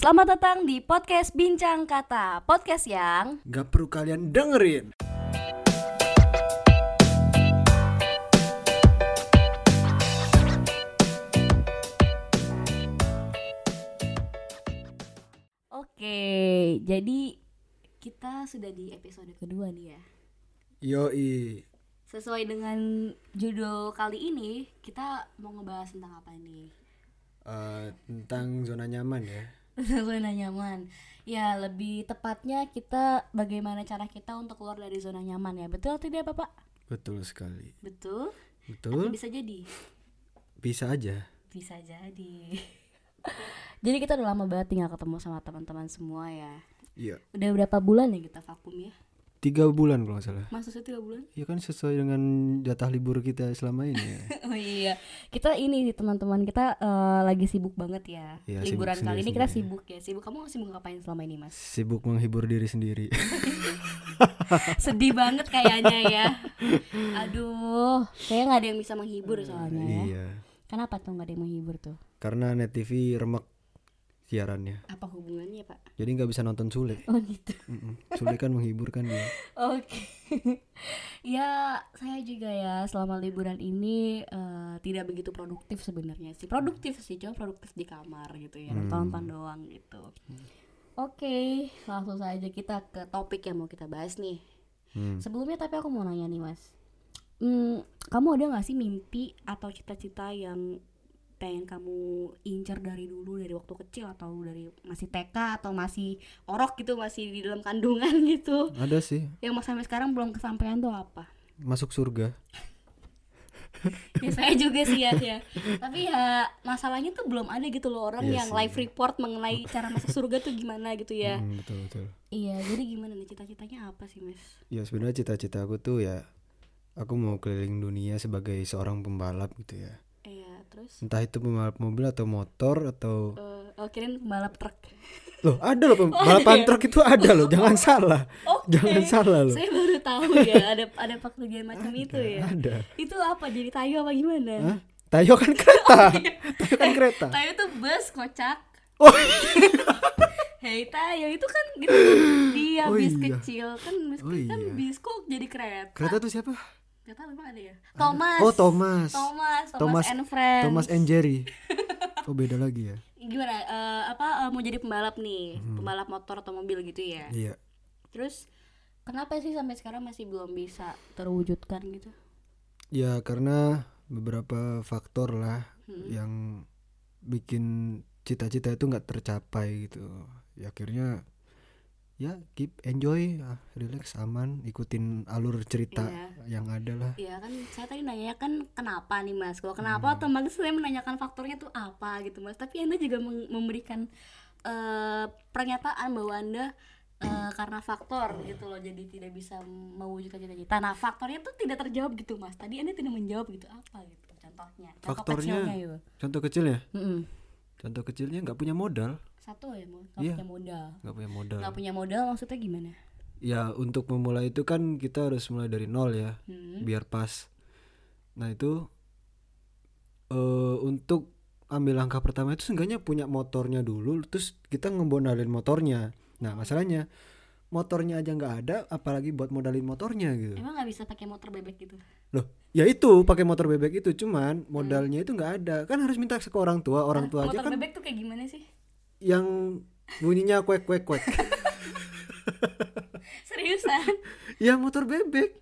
Selamat datang di podcast Bincang Kata. Podcast yang Gak perlu kalian dengerin. Oke, jadi kita sudah di episode kedua nih ya. Yoi. Sesuai dengan judul kali ini Kita mau ngebahas tentang apa nih? Eh, Tentang zona nyaman ya zona nyaman Ya lebih tepatnya kita bagaimana cara kita untuk keluar dari zona nyaman ya Betul atau tidak Bapak? Betul sekali Betul? Atau Betul bisa jadi? Bisa aja Bisa jadi Jadi kita udah lama banget tinggal ketemu sama teman-teman semua ya Iya Udah berapa bulan ya kita vakum ya? Tiga bulan kalau nggak salah Maksudnya tiga bulan? Ya kan sesuai dengan jatah libur kita selama ini ya Oh iya, kita ini sih teman-teman kita eh, lagi sibuk banget ya. Iya, Liburan sibuk kali ini kita sibuk ya. Sibuk kamu sibuk ngapain selama ini mas? Sibuk menghibur diri sendiri Sedih banget kayaknya ya. Aduh, kayaknya nggak ada yang bisa menghibur soalnya ya. Iya Kenapa tuh nggak ada yang menghibur tuh? Karena net TV remek siarannya Apa hubungannya pak? Jadi nggak bisa nonton Sule Oh gitu. Mm-mm. Sule kan menghibur kan dia Oke. ya saya juga ya selama liburan ini eh, tidak begitu produktif sebenarnya sih. Produktif sih, cuma produktif di kamar gitu ya. Nonton doang gitu. Oke, langsung saja kita ke topik yang mau kita bahas nih. Hmm. Sebelumnya tapi aku mau nanya nih mas. Hmm, kamu ada gak sih mimpi atau cita-cita yang pengen kamu incer dari dulu dari waktu kecil atau dari masih TK atau masih orok gitu masih di dalam kandungan gitu Ada sih yang mas sampai sekarang belum kesampaian tuh apa? Masuk surga Ya saya juga sih ya, ya. Tapi ya masalahnya tuh belum ada gitu loh orang Iya yang sih. live report mengenai cara masuk surga tuh gimana gitu ya. Hmm, Betul betul Iya, jadi gimana nih cita-citanya apa sih mas? Ya sebenarnya cita-cita aku tuh ya aku mau keliling dunia sebagai seorang pembalap gitu ya. Iya, terus Entah itu pembalap mobil atau motor atau eh oh, kirain pembalap truk. loh ada loh pembalapan truk itu ada loh jangan salah Oke. jangan salah loh Saya baru tahu ya ada ada pekerjaan macam itu ya. ada Itu apa jadi tayo apa gimana? Hah? Tayo kan kereta Tayo kan kereta Tayo tuh bus kocak. oh Hei Tayo itu kan gitu dia Oh bis iya. kecil kan bis Oh kan iya. bis kok jadi kereta. kereta tuh siapa Gak tahu emang ada ya? Thomas. oh Thomas Thomas, Thomas, Thomas and Friends. Thomas and Jerry oh beda lagi ya Gimana? eh, apa eh, mau jadi pembalap nih? Pembalap motor atau mobil gitu ya? iya Terus kenapa sih sampai sekarang masih belum bisa terwujudkan gitu? ya karena beberapa faktor lah Hmm. yang bikin cita-cita itu nggak tercapai gitu ya akhirnya ya keep enjoy ah, relax aman ikutin alur cerita Iya. yang ada lah Iya kan saya tadi nanya kan kenapa nih mas? Kalau kenapa otomatis saya menanyakan faktornya tuh apa gitu mas. Tapi anda juga memberikan eh, pernyataan bahwa anda eh, karena faktor gitu loh jadi tidak bisa mewujudkan cita-cita. Nah faktornya tuh tidak terjawab gitu mas. Tadi anda tidak menjawab gitu apa gitu contohnya? Contoh Faktornya- kecilnya gitu. contoh kecilnya Mm-mm. Contoh kecilnya nggak punya modal Satu ya nggak Iya. punya modal. nggak punya modal Nggak punya modal maksudnya gimana? ya untuk memulai itu kan kita harus mulai dari nol ya Hmm. biar pas nah itu eh untuk ambil langkah pertama itu seenggaknya punya motornya dulu terus kita ngebondalin motornya nah masalahnya motornya aja nggak ada apalagi buat modalin motornya gitu Emang nggak bisa pakai motor bebek gitu? Loh ya itu pakai motor bebek itu cuman modalnya itu nggak ada kan harus minta ke orang tua orang tua aja motor kan bebek tuh kayak gimana sih? yang bunyinya kuek kuek kuek Seriusan? ya motor bebek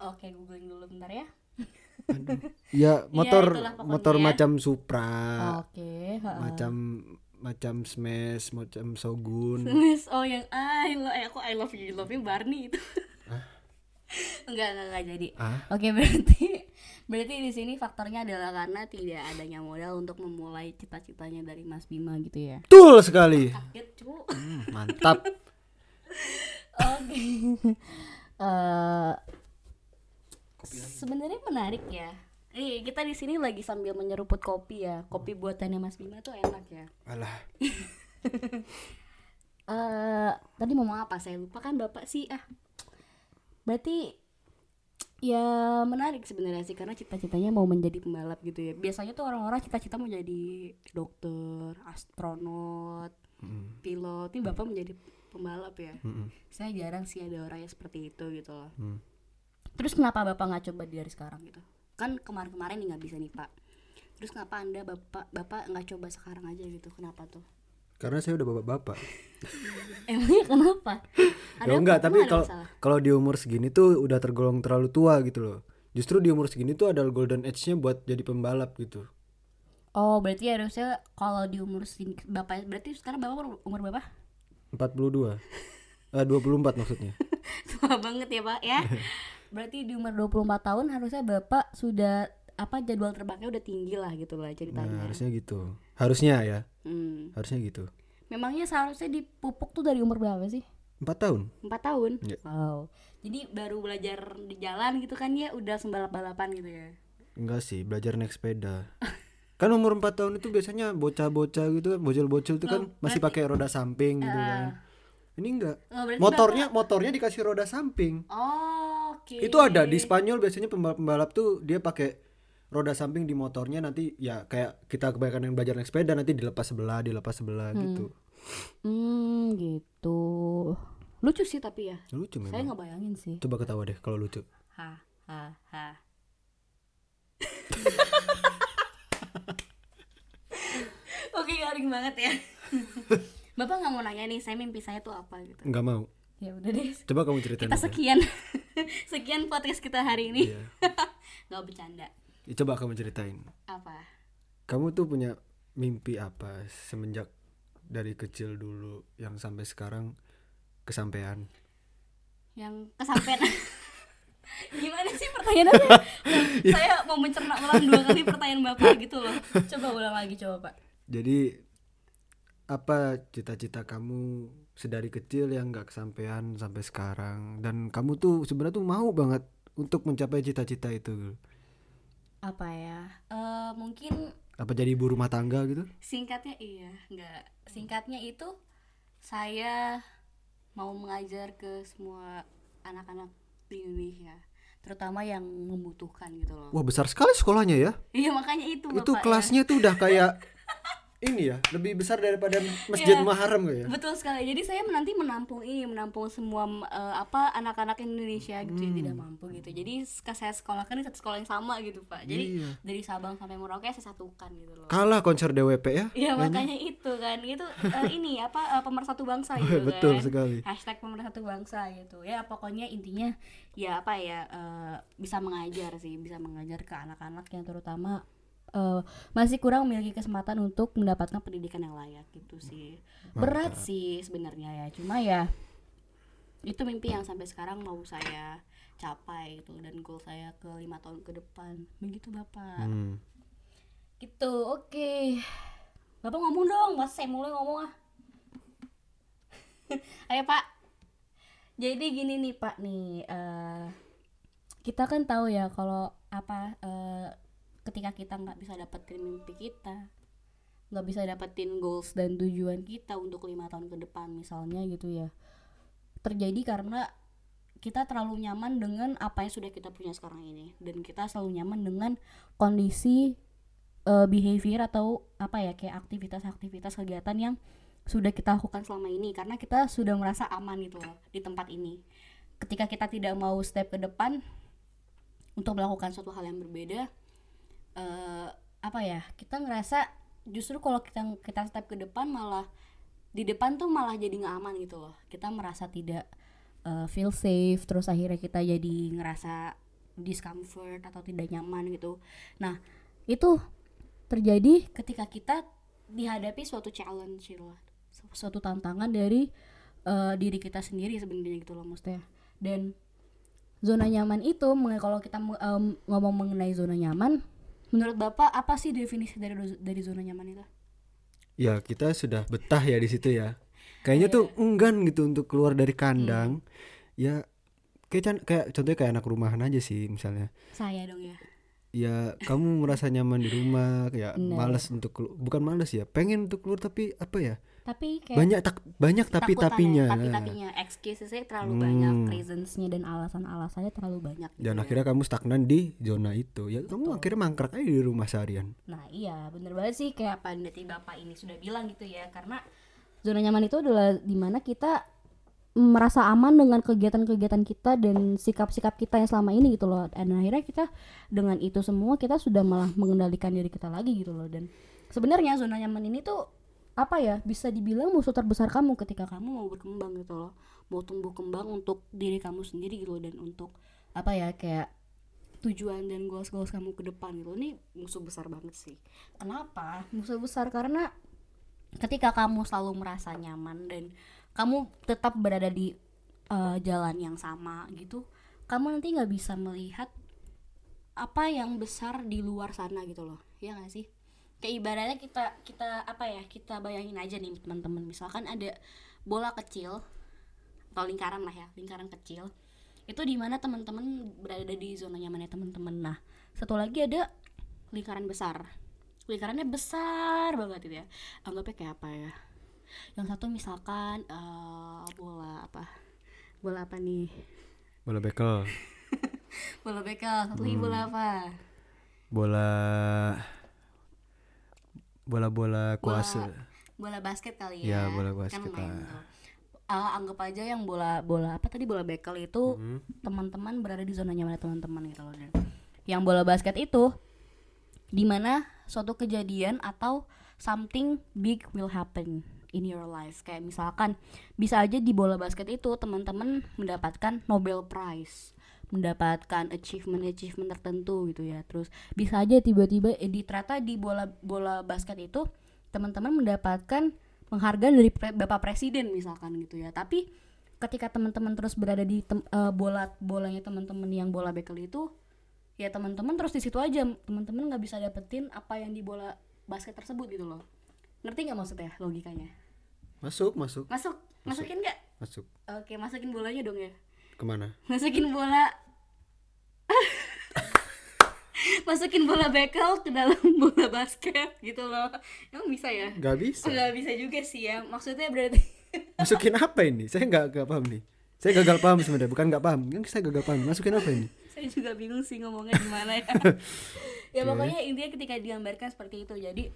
Oke, googling dulu bentar ya. ya motor itulah pokoknya. motor macam Supra Oke, heeh. macam macam Smash macam Shogun Miss, oh yang I love, eh, aku I love you, love you Barney itu. enggak, enggak, enggak jadi. ah Oke, berarti berarti di sini faktornya adalah karena tidak adanya modal untuk memulai cita-citanya dari Mas Bima gitu ya. betul sekali Kaget, cu. Hmm, mantap Oke. Eh, sebenarnya menarik ya. Eh, kita di sini lagi sambil menyeruput kopi ya. Kopi buatannya Mas Bima tuh enak ya. alah eh tadi mau ngomong apa saya lupa kan bapak sih ah berarti ya menarik sebenarnya sih karena cita-citanya mau menjadi pembalap gitu ya. Biasanya tuh orang-orang cita-cita mau jadi dokter astronot pilot ini bapak menjadi pembalap ya? Mm-mm. saya jarang sih ada orang yang seperti itu gitu loh. Hmm. terus kenapa bapak nggak coba dari sekarang gitu? Kan kemarin-kemarin nih nggak bisa nih pak. Terus kenapa anda bapak bapak nggak coba sekarang aja gitu? Kenapa tuh karena saya udah bapak-bapak. Emangnya kenapa? Ya enggak tapi ada kalau kalau di umur segini tuh udah tergolong terlalu tua gitu loh. Justru di umur segini tuh ada golden age-nya buat jadi pembalap gitu. Oh berarti harusnya kalau di umur sing- bapak berarti sekarang bapak umur- umur berapa? 42 eh 24 maksudnya. Tua banget ya pak ya? Berarti di umur 24 tahun harusnya bapak sudah apa jadwal terbangnya udah tinggi lah gitu lah nah ceritanya. harusnya gitu. Harusnya ya? Hmm. harusnya gitu. Memangnya seharusnya dipupuk tuh dari umur berapa sih? Empat tahun. Empat tahun? Iya. wow. Jadi baru belajar di jalan gitu kan ya udah sembalap balapan gitu ya? Enggak sih belajar naik sepeda. Kan umur 4 tahun itu biasanya bocah-bocah gitu kan bocil-bocil itu kan masih pakai roda samping gitu kan. Ini enggak. Oh, berarti motornya motornya dikasih roda samping. Oh, oke. Itu ada. Di Spanyol biasanya pembalap-pembalap tuh dia pakai roda samping di motornya nanti ya kayak kita kebanyakan yang belajar naik sepeda nanti dilepas sebelah dilepas sebelah gitu. Hmm gitu. Lucu sih tapi ya. Lucu saya memang. nggak bayangin sih. Coba ketawa deh kalau lucu. Ha ha ha. Oke garing banget ya. Bapak nggak mau nanya nih saya mimpi saya tuh apa gitu. Nggak mau. Ya udah deh. Coba kamu ceritain Kita sekian. Sekian podcast kita hari ini. Iya. Nggak bercanda coba kamu ceritain. Apa? kamu tuh punya mimpi apa semenjak dari kecil dulu yang sampai sekarang kesampaian Yang kesampean. Gimana sih pertanyaannya? Ulang, saya mau mencerna ulang dua kali pertanyaan Bapak gitu loh. Coba ulang lagi coba Pak. Jadi apa cita-cita kamu sedari kecil yang nggak kesampaian sampai sekarang? Dan kamu tuh sebenarnya tuh mau banget untuk mencapai cita-cita itu Apa ya? Eh mungkin apa jadi ibu rumah tangga gitu singkatnya iya nggak singkatnya itu saya mau mengajar ke semua anak-anak di Indonesia terutama yang membutuhkan gitu loh wah besar sekali sekolahnya ya iya makanya itu itu Bapak, ya. kelasnya tuh udah kayak ini ya lebih besar daripada masjid Iya. Muharram ya betul sekali jadi saya nanti menampung ini menampung semua eh, apa anak-anak Indonesia gitu yang Hmm. tidak mampu gitu jadi saya sekolahkan di satu sekolah yang sama gitu pak jadi Iya. dari Sabang sampai Merauke saya satukan gitu loh kalah konser DWP ya Iya makanya itu kan itu eh, ini apa eh, pemersatu bangsa gitu Betul kan. sekali. Hashtag pemersatu bangsa gitu ya pokoknya intinya ya apa ya eh, bisa mengajar sih bisa mengajar ke anak-anak yang terutama eh, masih kurang memiliki kesempatan untuk mendapatkan pendidikan yang layak gitu sih berat sih sebenarnya ya cuma ya itu mimpi yang sampai sekarang mau saya capai gitu dan goal saya ke lima tahun ke depan begitu bapak Hmm. Gitu, oke. Bapak ngomong dong, mas saya mulai ngomong ah. Ayo pak. Jadi gini nih pak nih, eh, kita kan tahu ya kalau apa eh, ketika kita nggak bisa dapetin mimpi kita, nggak bisa dapetin goals dan tujuan kita untuk lima tahun ke depan misalnya gitu ya, terjadi karena kita terlalu nyaman dengan apa yang sudah kita punya sekarang ini. Dan kita selalu nyaman dengan kondisi uh, behavior atau apa ya kayak aktivitas-aktivitas kegiatan yang sudah kita lakukan selama ini. Karena kita sudah merasa aman gitu loh di tempat ini. Ketika kita tidak mau step ke depan untuk melakukan suatu hal yang berbeda, eh apa ya kita ngerasa justru kalau kita kita step ke depan malah di depan tuh malah jadi nggak aman gitu loh. Kita merasa tidak eh, feel safe, terus akhirnya kita jadi ngerasa discomfort atau tidak nyaman gitu. Nah itu terjadi ketika kita dihadapi suatu challenge gitu loh Su- suatu tantangan dari eh, diri kita sendiri sebenarnya gitu loh maksudnya dan zona nyaman itu kalau kita em, ngomong mengenai zona nyaman menurut bapak apa sih definisi dari dari zona nyaman itu? Ya kita sudah betah ya di situ ya. Kayaknya tuh enggan gitu untuk keluar dari kandang. Ya kayak kayak contohnya kayak anak rumahan aja sih misalnya. Saya dong ya. Ya kamu merasa nyaman di rumah kayak Bener. malas untuk bukan malas ya pengen untuk keluar tapi apa ya tapi kayak banyak tak banyak tapi takutan tapinya. ya, tapi tapinya. Excusesnya terlalu banyak Hmm. reasonsnya dan alasan-alasannya terlalu banyak gitu. Dan ya. akhirnya kamu stagnan di zona itu. Ya kamu akhirnya mangkrak aja di rumah seharian. Nah iya bener banget sih. Kayak apa yang tadi bapak ini sudah bilang gitu ya. Karena zona nyaman itu adalah di mana kita merasa aman dengan kegiatan-kegiatan kita dan sikap-sikap kita yang selama ini gitu loh. Dan akhirnya kita dengan itu semua kita sudah malah mengendalikan diri kita lagi gitu loh. Dan sebenarnya zona nyaman ini tuh apa ya bisa dibilang musuh terbesar kamu ketika kamu mau berkembang gitu loh. Mau tumbuh kembang untuk diri kamu sendiri gitu loh dan untuk apa ya kayak tujuan dan goals-goals kamu ke depan gitu ini musuh besar banget sih. Kenapa? Musuh besar karena ketika kamu selalu merasa nyaman dan kamu tetap berada di uh, jalan yang sama gitu kamu nanti nggak bisa melihat apa yang besar di luar sana gitu loh. Ya gak sih kayak ibaratnya kita kita apa ya kita bayangin aja nih teman-teman. Misalkan ada bola kecil atau lingkaran lah ya lingkaran kecil itu di mana teman-teman berada di zona nyamannya teman-teman. Nah satu lagi ada lingkaran besar. Lingkarannya besar banget itu ya. Anggapnya kayak apa ya? Yang satu misalkan uh, bola apa? Bola apa nih? Bola bekel. Bola bekel satu lagi bola Hmm. apa? Bola bola-bola kuasa bola basket kali Ya, ya bola kan basket main lah. tuh. Ah, anggap aja yang bola bola apa tadi bola bekel itu Hmm. teman-teman berada di zona nyaman teman-teman gitu loh Dan yang bola basket itu di mana suatu kejadian atau something big will happen in your life kayak misalkan bisa aja di bola basket itu teman-teman mendapatkan Nobel Prize mendapatkan achievement achievement tertentu gitu ya. Terus bisa aja tiba-tiba eh, di ternyata di bola bola basket itu teman-teman mendapatkan penghargaan dari pre- bapak presiden misalkan gitu ya. Tapi ketika teman-teman terus berada di tem- eh, bola bolanya teman-teman yang bola bekel itu ya teman-teman terus di situ aja. Teman-teman nggak bisa dapetin apa yang di bola basket tersebut gitu loh. Ngerti nggak maksudnya logikanya? Masuk. Masuk. Masuk. Masukin nggak? Masuk. Oke masukin bolanya dong ya ke mana? Masukin bola. Masukin bola bekel ke dalam bola basket gitu loh. Emang bisa ya? Nggak bisa. Nggak bisa juga sih ya. Maksudnya berarti masukin apa ini? Saya nggak nggak paham nih. Saya gagal paham sebenarnya bukan nggak paham. Kan saya gagal paham masukin apa ini? Saya juga bingung sih ngomongnya gimana ya. Ya pokoknya intinya ketika digambarkan seperti itu jadi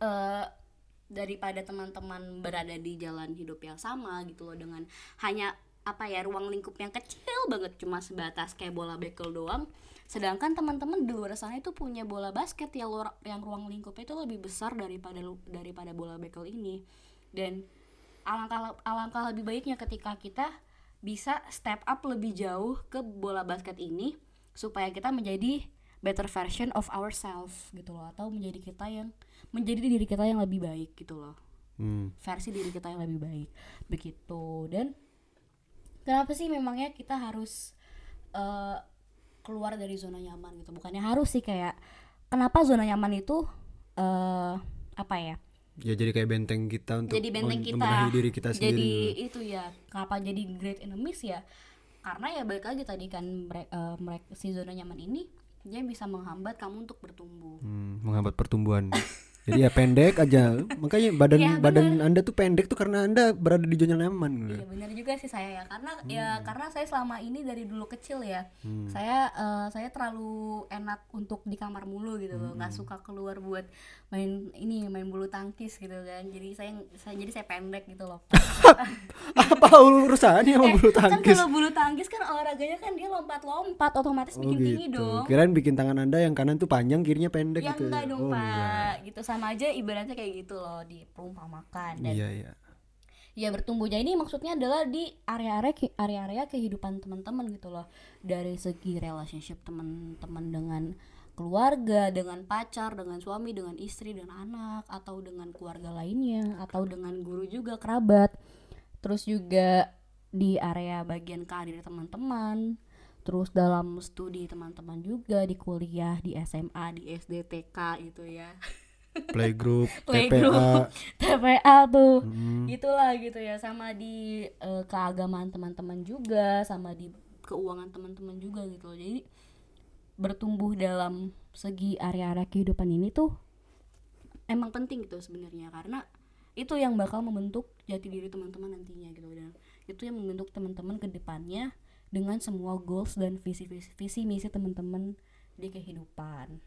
eh daripada teman-teman berada di jalan hidup yang sama gitu loh dengan hanya apa ya ruang lingkup yang kecil banget cuma sebatas kayak bola bekel doang. Sedangkan teman-teman di luar sana itu punya bola basket yang luar- yang ruang lingkupnya itu lebih besar daripada daripada bola bekel ini. Dan alangkah alangkah lebih baiknya ketika kita bisa step up lebih jauh ke bola basket ini supaya kita menjadi better version of ourselves gitu loh. Atau menjadi kita yang menjadi diri kita yang lebih baik gitu loh. Hmm. versi diri kita yang lebih baik. Begitu. Dan kenapa sih memangnya kita harus eh, keluar dari zona nyaman gitu? Bukannya harus sih kayak kenapa zona nyaman itu eh apa ya? Ya jadi kayak benteng kita untuk jadi benteng kita. diri kita jadi sendiri. itu ya. Kenapa jadi great enemies ya? Karena ya balik lagi tadi kan mereka, mereka si zona nyaman ini dia bisa menghambat kamu untuk bertumbuh. Hmm, menghambat pertumbuhan jadi ya pendek aja. Makanya badan Ya, badan anda tuh pendek tuh karena anda berada di zona nyaman Iya benar juga sih saya ya. Karena ya Hmm. karena saya selama ini dari dulu kecil ya saya eh, saya terlalu enak untuk di kamar mulu gitu loh. Hmm. suka keluar buat main ini main bulu tangkis gitu kan. Jadi saya saya jadi saya pendek gitu loh. Apa urusannya sama bulu kan tangkis? kalau bulu tangkis kan olahraganya kan dia lompat-lompat otomatis oh bikin tinggi gitu. dong kirain bikin tangan anda yang kanan tuh panjang kirinya pendek ya gitu. enggak dong oh, pak. enggak. gitu sama aja ibaratnya kayak gitu loh diperumpamakan dan iya iya. Ya bertumbuhnya ini maksudnya adalah di area-area area-area kehidupan teman-teman gitu loh. Dari segi relationship teman-teman dengan keluarga dengan pacar dengan suami dengan istri dan anak atau dengan keluarga lainnya atau dengan guru juga kerabat. Terus juga di area bagian karir teman-teman. Terus dalam studi teman-teman juga di kuliah di SMA di SD TK gitu ya playgroup Playgroup. TPA TPA tuh Hmm. itulah gitu ya sama di eh, keagamaan teman-teman juga sama di keuangan teman-teman juga gitu loh. jadi bertumbuh dalam segi area-area kehidupan ini tuh emang penting gitu sebenarnya karena itu yang bakal membentuk jati diri teman-teman nantinya gitu dan itu yang membentuk teman-teman ke depannya dengan semua goals dan visi visi, visi misi teman-teman di kehidupan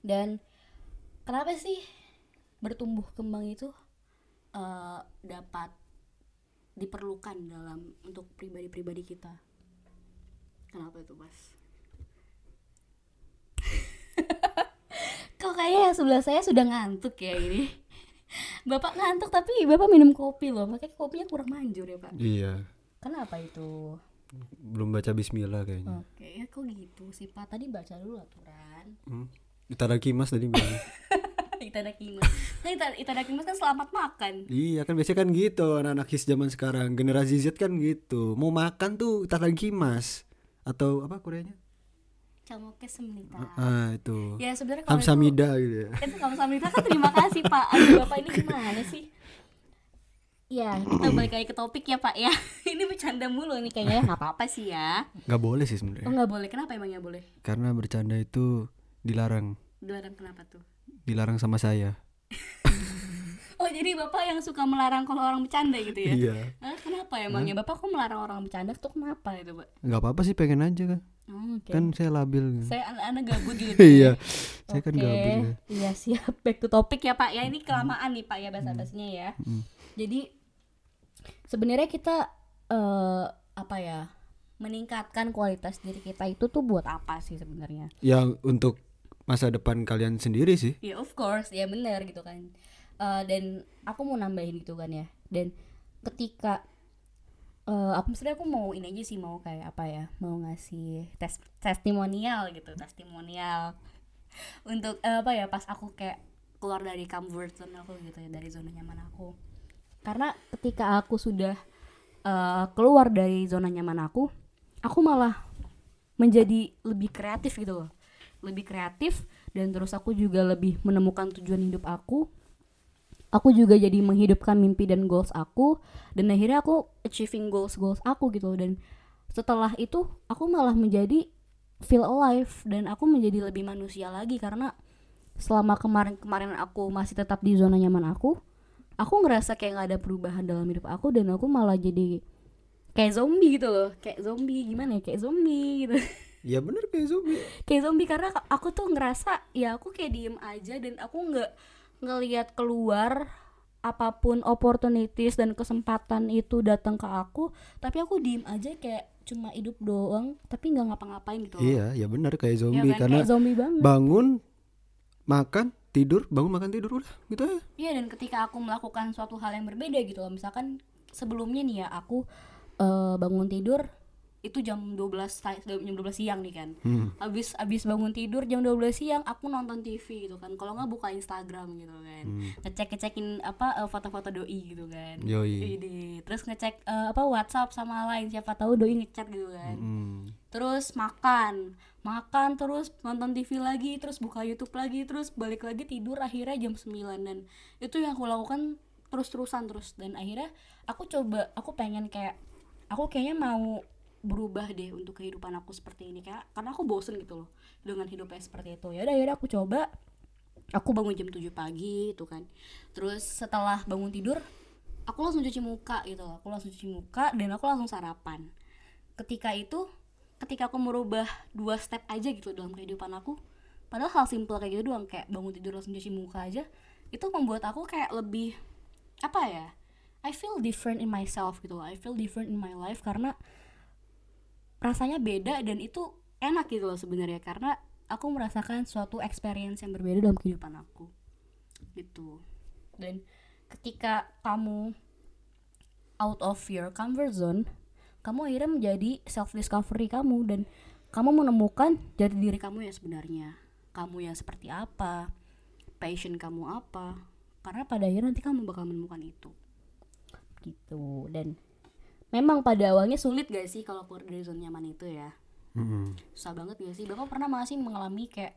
dan kenapa sih bertumbuh kembang itu eh, dapat diperlukan dalam untuk pribadi-pribadi kita? Kenapa itu mas? Kok kayaknya yang sebelah saya sudah ngantuk ya ini? Bapak ngantuk tapi bapak minum kopi loh. Makanya kopinya kurang manjur ya pak. Iya. Kenapa itu? Belum baca Bismillah kayaknya. Oke ya kok gitu sih pak? Tadi baca dulu aturan. Hmm. Itadakimas tadi bilang. Itadakimas kan ita- itadakimas kan selamat makan. Iya kan biasanya kan gitu anak-anak his zaman sekarang. Generasi Z kan gitu. Mau makan tuh itadakimas atau apa Koreanya? Camoke semenita ah itu. Ya sebenarnya kalau itu Kamsamida gitu ya. Itu kamu sambil kan terima kasih pak. Aduh bapak ini gimana sih? Ya kita balik lagi ke topik ya pak ya. Ini bercanda mulu nih kayaknya. Nggak apa-apa sih ya. Nggak boleh sih oh sebenarnya nggak boleh. Kenapa emangnya boleh? Karena bercanda itu dilarang. Dilarang kenapa tuh? Dilarang sama saya. Oh jadi bapak yang suka melarang kalau orang bercanda gitu ya? Iya. Ah, kenapa emangnya? Bapak kok melarang orang bercanda? Tuh kenapa itu pak? Nggak apa-apa sih pengen aja kan oh, oke. Kan saya labil. Saya anak-anak gabut gitu iya. Saya kan gabut ya. Iya siap. Back to topic ya Pak. Ya ini kelamaan nih Pak ya bahasa bahasanya ya. Jadi sebenarnya kita eh apa ya meningkatkan kualitas diri kita itu tuh buat apa sih sebenarnya? ya untuk masa depan kalian sendiri sih. Ya of course. Ya benar gitu kan. Eh, dan aku mau nambahin gitu kan ya. Dan ketika eh aku sebenarnya aku mau ini aja sih mau kayak apa ya mau ngasih tes testimonial gitu testimonial. Untuk eh, apa ya pas aku kayak keluar dari comfort zone aku gitu ya dari zona nyaman aku. Karena ketika aku sudah eh, keluar dari zona nyaman aku aku malah menjadi lebih kreatif gitu loh lebih kreatif dan terus aku juga lebih menemukan tujuan hidup aku. Aku juga jadi menghidupkan mimpi dan goals aku dan akhirnya aku achieving goals goals aku gitu dan setelah itu aku malah menjadi feel alive dan aku menjadi lebih manusia lagi karena selama kemarin-kemarin aku masih tetap di zona nyaman aku aku ngerasa kayak nggak ada perubahan dalam hidup aku dan aku malah jadi kayak zombie gitu loh. Kayak zombie gimana ya? Kayak zombie gitu ya bener kayak zombie. Kayak zombie karena aku tuh ngerasa ya aku kayak diem aja dan aku nggak ngelihat keluar apa pun opportunities dan kesempatan itu datang ke aku. Tapi aku diem aja kayak cuma hidup doang tapi nggak ngapa-ngapain gitu iya ya bener kayak Ya zombie. kan? karena kayak zombie banget. bangun makan tidur bangun makan tidur udah gitu aja. Iya dan ketika aku melakukan suatu hal yang berbeda gitu loh. Misalkan sebelumnya nih ya aku eh, bangun tidur itu jam 12 sa- jam 12 siang nih kan. Hmm. abis abis bangun tidur jam 12 siang aku nonton TV gitu kan. Kalau nggak buka Instagram gitu kan. Ngecek ngecekin apa eh, foto-foto doi gitu kan. Yoi. Terus ngecek eh, apa WhatsApp sama lain siapa tahu doi ngechat gitu kan. Hmm. terus makan. Makan terus nonton TV lagi terus buka YouTube lagi terus balik lagi tidur akhirnya jam 9 dan itu yang aku lakukan terus-terusan terus. Dan akhirnya aku coba aku pengen kayak aku kayaknya mau berubah deh untuk kehidupan aku seperti ini kayak karena aku bosen gitu loh dengan hidupnya seperti itu. Ya udah akhirnya aku coba. Aku bangun jam 7 pagi itu kan. Terus setelah bangun tidur aku langsung cuci muka gitu loh. Aku langsung cuci muka dan aku langsung sarapan. Ketika itu ketika aku merubah dua step aja gitu dalam kehidupan aku padahal hal simple kayak gitu doang kayak bangun tidur langsung cuci muka aja itu membuat aku kayak lebih apa ya I feel different in myself gitu loh. I feel different in my life karena rasanya beda dan itu enak gitu loh sebenarnya. Karena aku merasakan suatu experience yang berbeda dalam kehidupan aku. Gitu. Dan ketika kamu out of your comfort zone kamu akhirnya menjadi self discovery kamu dan kamu menemukan jati diri kamu yang sebenarnya. Kamu yang seperti apa passion kamu apa. Karena pada akhirnya nanti kamu bakal menemukan itu. Gitu. Dan memang pada awalnya sulit gak sih kalau keluar dari zona nyaman itu ya? Mm-mm. susah banget gak sih? Bapak pernah masih mengalami kayak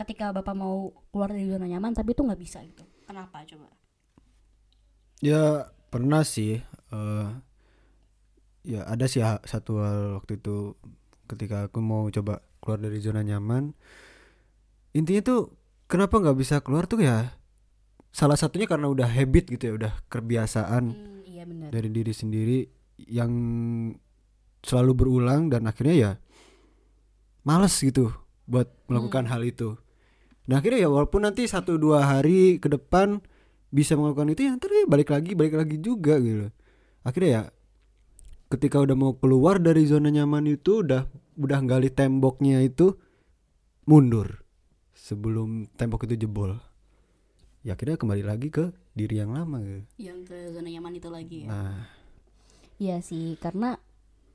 ketika bapak mau keluar dari zona nyaman tapi itu nggak bisa gitu? Kenapa coba? Ya pernah sih eh ya ada sih satu hal waktu itu ketika aku mau coba keluar dari zona nyaman. Intinya tuh kenapa nggak bisa keluar tuh ya salah satunya karena udah habit gitu ya udah kebiasaan hmm, iya dari diri sendiri yang selalu berulang dan akhirnya ya males gitu buat melakukan hal itu. Nah akhirnya ya walaupun nanti satu dua hari ke depan bisa melakukan itu ya ntar ya balik lagi balik lagi juga gitu. Akhirnya ya ketika udah mau keluar dari zona nyaman itu udah udah gali temboknya itu mundur sebelum tembok itu jebol. Ya akhirnya kembali lagi ke diri yang lama gitu. yang ke zona nyaman itu lagi ya. Nah Iya sih, karena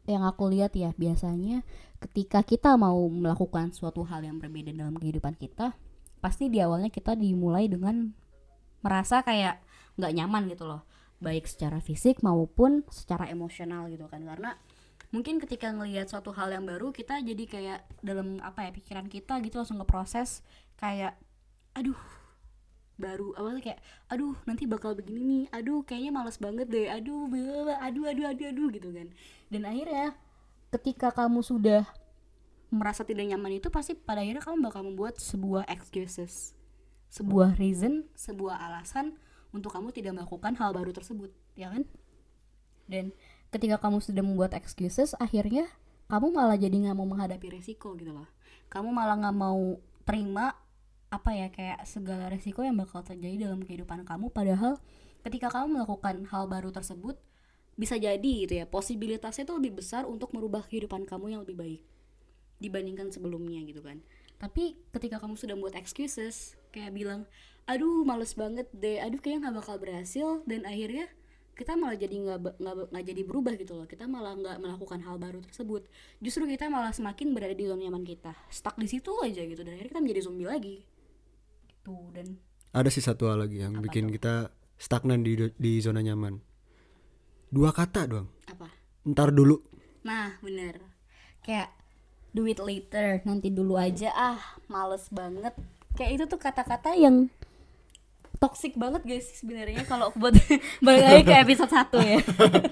yang aku lihat ya biasanya ketika kita mau melakukan suatu hal yang berbeda dalam kehidupan kita, pasti di awalnya kita dimulai dengan merasa kayak nggak nyaman gitu loh, baik secara fisik maupun secara emosional gitu kan. Karena mungkin ketika ngelihat suatu hal yang baru kita jadi kayak dalam apa ya pikiran kita gitu langsung ngeproses kayak aduh baru awalnya kayak aduh nanti bakal begini nih. Aduh kayaknya males banget deh. Aduh bla, aduh aduh aduh aduh gitu kan. Dan akhirnya ketika kamu sudah merasa tidak nyaman itu pasti pada akhirnya kamu bakal membuat sebuah excuses. Sebuah reason? Sebuah alasan untuk kamu tidak melakukan hal baru tersebut ya kan? Dan ketika kamu sudah membuat excuses akhirnya kamu malah jadi nggak mau menghadapi resiko gitu loh. Kamu malah nggak mau terima apa ya kayak segala resiko yang bakal terjadi dalam kehidupan kamu. Padahal ketika kamu melakukan hal baru tersebut bisa jadi gitu ya posibilitasnya itu lebih besar untuk merubah kehidupan kamu yang lebih baik dibandingkan sebelumnya gitu kan. Tapi ketika kamu sudah membuat excuses kayak bilang aduh males banget deh. Aduh kayaknya nggak bakal berhasil. Dan akhirnya kita malah jadi nggak nggak jadi berubah gitu loh. Kita malah nggak melakukan hal baru tersebut. Justru kita malah semakin berada di zona nyaman kita. Stuck di situ aja gitu. Dan akhirnya kita menjadi zombie lagi gitu dan ada sih satu hal lagi yang bikin tuh? kita stagnan di di zona nyaman. Dua kata doang. Apa? Ntar dulu. Nah bener. Kayak do it later nanti dulu aja ah males banget. Kayak itu tuh kata-kata yang toxic banget guys sebenarnya kalau buat balik lagi ke episode 1 ya?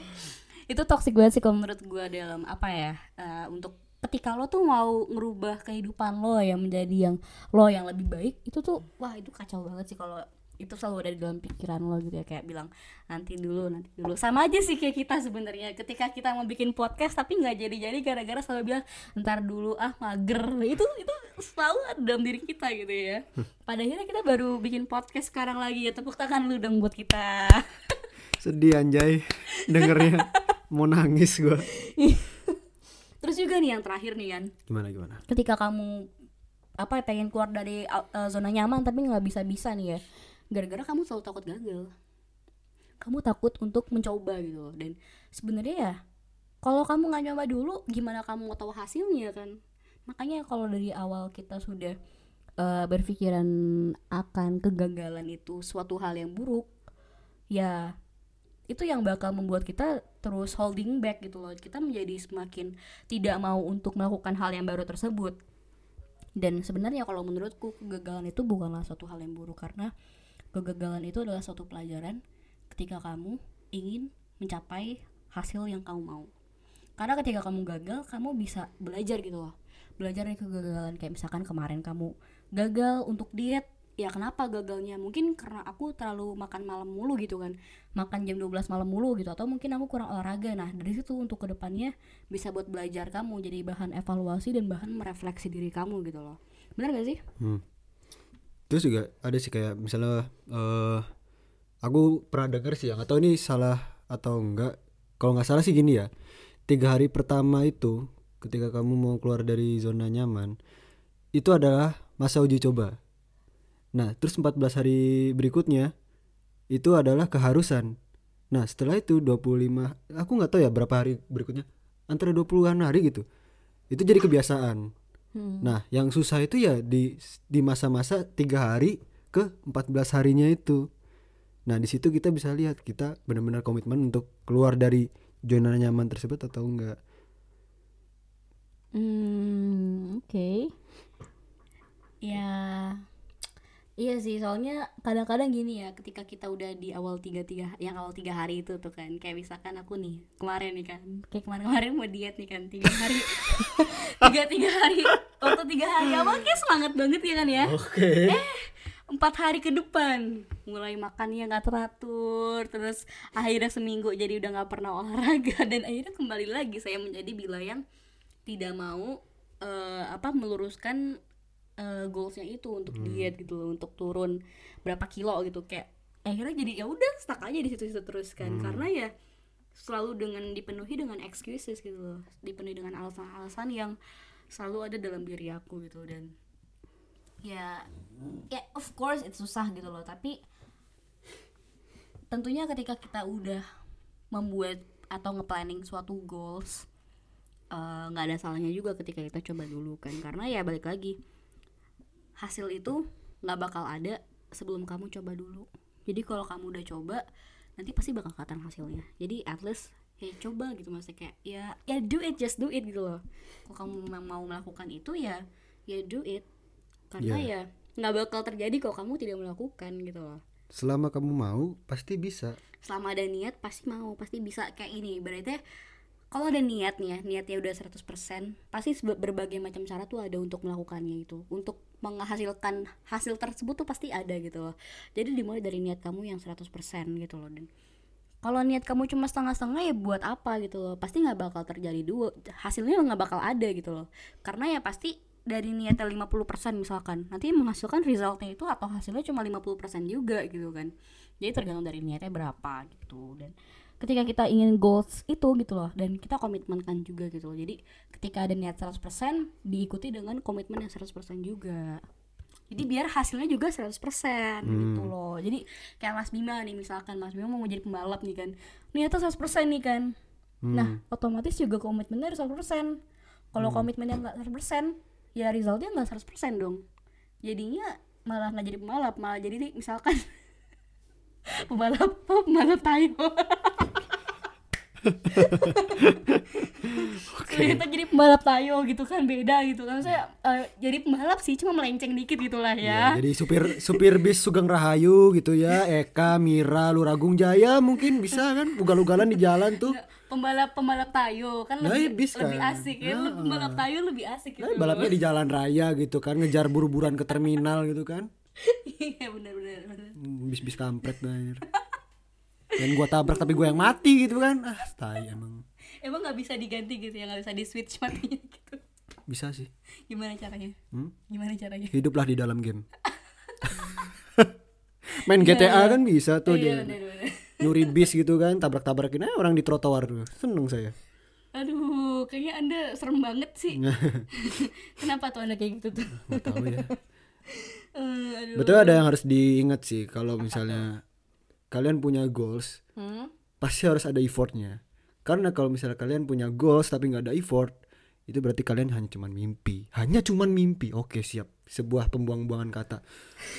Itu toxic banget sih kalau menurut gue dalam apa ya eh, untuk ketika lo tuh mau ngerubah kehidupan lo yang menjadi yang lo yang lebih baik itu tuh wah itu kacau banget sih kalau itu selalu ada di dalam pikiran lo gitu ya kayak bilang nanti dulu nanti dulu. Sama aja sih kayak kita sebenarnya ketika kita mau bikin podcast tapi nggak jadi-jadi gara-gara selalu bilang ntar dulu ah mager. Itu itu selalu ada dalam diri kita gitu ya. Pada akhirnya kita baru bikin podcast sekarang lagi ya tepuk tangan lu dong buat kita. Sedih anjay dengernya. Mau nangis gua terus juga nih yang terakhir nih kan gimana gimana? Ketika kamu apa pengen keluar dari uh, zona nyaman tapi nggak bisa bisa nih ya gara-gara kamu selalu takut gagal. Kamu takut untuk mencoba gitu loh. dan sebenarnya ya kalau kamu nggak nyoba dulu gimana kamu mau tahu hasilnya kan? Makanya kalau dari awal kita sudah uh, berpikiran akan kegagalan itu suatu hal yang buruk ya itu yang bakal membuat kita terus holding back gitu loh. Kita menjadi semakin tidak mau untuk melakukan hal yang baru tersebut. Dan sebenarnya kalau menurutku kegagalan itu bukanlah suatu hal yang buruk karena kegagalan itu adalah suatu pelajaran ketika kamu ingin mencapai hasil yang kamu mau. Karena ketika kamu gagal kamu bisa belajar gitu loh. Belajar dari kegagalan. Kayak misalkan kemarin kamu gagal untuk diet ya kenapa gagalnya mungkin karena aku terlalu makan malam mulu gitu kan makan jam 12 malam mulu gitu atau mungkin aku kurang olahraga nah dari situ untuk ke depannya bisa buat belajar kamu jadi bahan evaluasi dan bahan merefleksi diri kamu gitu loh benar gak sih Hmm. Terus juga ada sih kayak misalnya eh aku pernah dengar sih atau ini salah atau enggak. Kalau nggak salah sih gini ya. Tiga hari pertama itu ketika kamu mau keluar dari zona nyaman itu adalah masa uji coba. Nah, terus 14 hari berikutnya itu adalah keharusan. Nah, setelah itu 25 aku nggak tahu ya berapa hari berikutnya. Antara 20-an hari gitu. Itu jadi kebiasaan. Nah, yang susah itu ya di di masa-masa tiga hari ke 14 harinya itu. Nah, di situ kita bisa lihat kita benar-benar komitmen untuk keluar dari zona nyaman tersebut atau enggak. hmm oke ya iya sih soalnya kadang-kadang gini ya ketika kita udah di awal tiga tiga yang awal tiga hari itu tuh kan kayak misalkan aku nih kemarin nih kan kayak kemarin-kemarin mau diet nih kan tiga hari tiga tiga hari waktu tiga hari awal kayak semangat banget ya kan ya Oke. empat hari ke depan mulai makannya nggak teratur terus akhirnya seminggu jadi udah nggak pernah olahraga dan akhirnya kembali lagi saya menjadi bila yang tidak mau eh, apa meluruskan eh, goalsnya itu untuk diet gitu loh untuk turun berapa kilo gitu. Kayak akhirnya jadi ya udah stuck aja di situ-situ terus kan. Karena ya selalu dengan dipenuhi dengan excuses gitu loh. Dipenuhi dengan alasan-alasan yang selalu ada dalam diri aku gitu. Dan ya ya of course itu susah gitu loh. Tapi tentunya ketika kita udah membuat atau nge-planning suatu goals eh, nggak ada salahnya juga ketika kita coba dulu kan. Karena ya balik lagi hasil itu nggak bakal ada sebelum kamu coba dulu. Jadi kalau kamu udah coba nanti pasti bakal kelihatan hasilnya. Jadi at least ya coba gitu maksudnya kayak ya ya do it just do it gitu loh. Kalau kamu memang mau melakukan itu ya ya do it. Karena Ya. ya nggak bakal terjadi kalau kamu tidak melakukan gitu loh. Selama kamu mau pasti bisa. Selama ada niat pasti mau pasti bisa. Kayak ini berarti kalau ada niat nih ya niatnya udah 100% pasti berbagai macam cara tuh ada untuk melakukannya itu. Untuk menghasilkan hasil tersebut tuh pasti ada gitu loh. Jadi dimulai dari niat kamu yang 100% gitu loh dan kalau niat kamu cuma setengah-setengah ya buat apa gitu loh? Pasti nggak bakal terjadi dua hasilnya nggak bakal ada gitu loh. Karena ya pasti dari niatnya 50% misalkan nanti menghasilkan resultnya itu atau hasilnya cuma 50% juga gitu kan. Jadi tergantung dari niatnya berapa gitu dan ketika kita ingin goals itu gitu loh. Dan kita komitmenkan juga gitu loh. Jadi ketika ada niat 100% diikuti dengan komitmen yang 100% juga. Jadi biar hasilnya juga 100% gitu loh. Jadi kayak Mas Bima nih misalkan. Mas Bima mau jadi pembalap nih kan. Niatnya 100% nih kan. Nah otomatis juga komitmennya harus 100% kalau komitmennya nggak 100% ya resultnya nggak 100% dong. Jadinya malah nggak jadi pembalap malah jadi misalkan pembalap pembalap tayo. Ternyata jadi pembalap tayo gitu kan beda gitu kan. Saya eh, jadi pembalap sih cuma melenceng dikit gitulah Ya, ya jadi supir supir bis Sugeng Rahayu gitu ya. Eka Mira Luragung Jaya mungkin bisa kan? Ugal-ugalan di jalan tuh. Pembalap pembalap tayo. Kan Nah, lebih bis lebih kan. asik ya. Nah, pembalap tayo lebih asik gitu. Nah, balapnya di jalan raya gitu kan ngejar buru-buruan ke terminal gitu kan iya benar benar benar. Hmm, bis-bis kampret banget dan gua tabrak tapi gua yang mati gitu kan. Ah tai emang. Emang nggak bisa diganti gitu ya? Nggak bisa di switch matinya gitu? Bisa sih. Gimana caranya? Hmm? gimana caranya? Hiduplah di dalam game. Main GTA kan bisa tuh iya dia. benar nyuri bis gitu kan tabrak-tabrakin aja orang di trotoar tuh. Seneng saya. Aduh kayaknya anda serem banget sih. Kenapa tuh anda kayak gitu tuh? Nggak tahu ya Aduh. Betul ada yang harus diingat sih kalau misalnya kalian punya goals Hmm? pasti harus ada effortnya. Karena kalau misalnya kalian punya goals tapi nggak ada effort itu berarti kalian hanya cuman mimpi. Hanya cuman mimpi. Oke siap. Sebuah pembuang-buangan kata.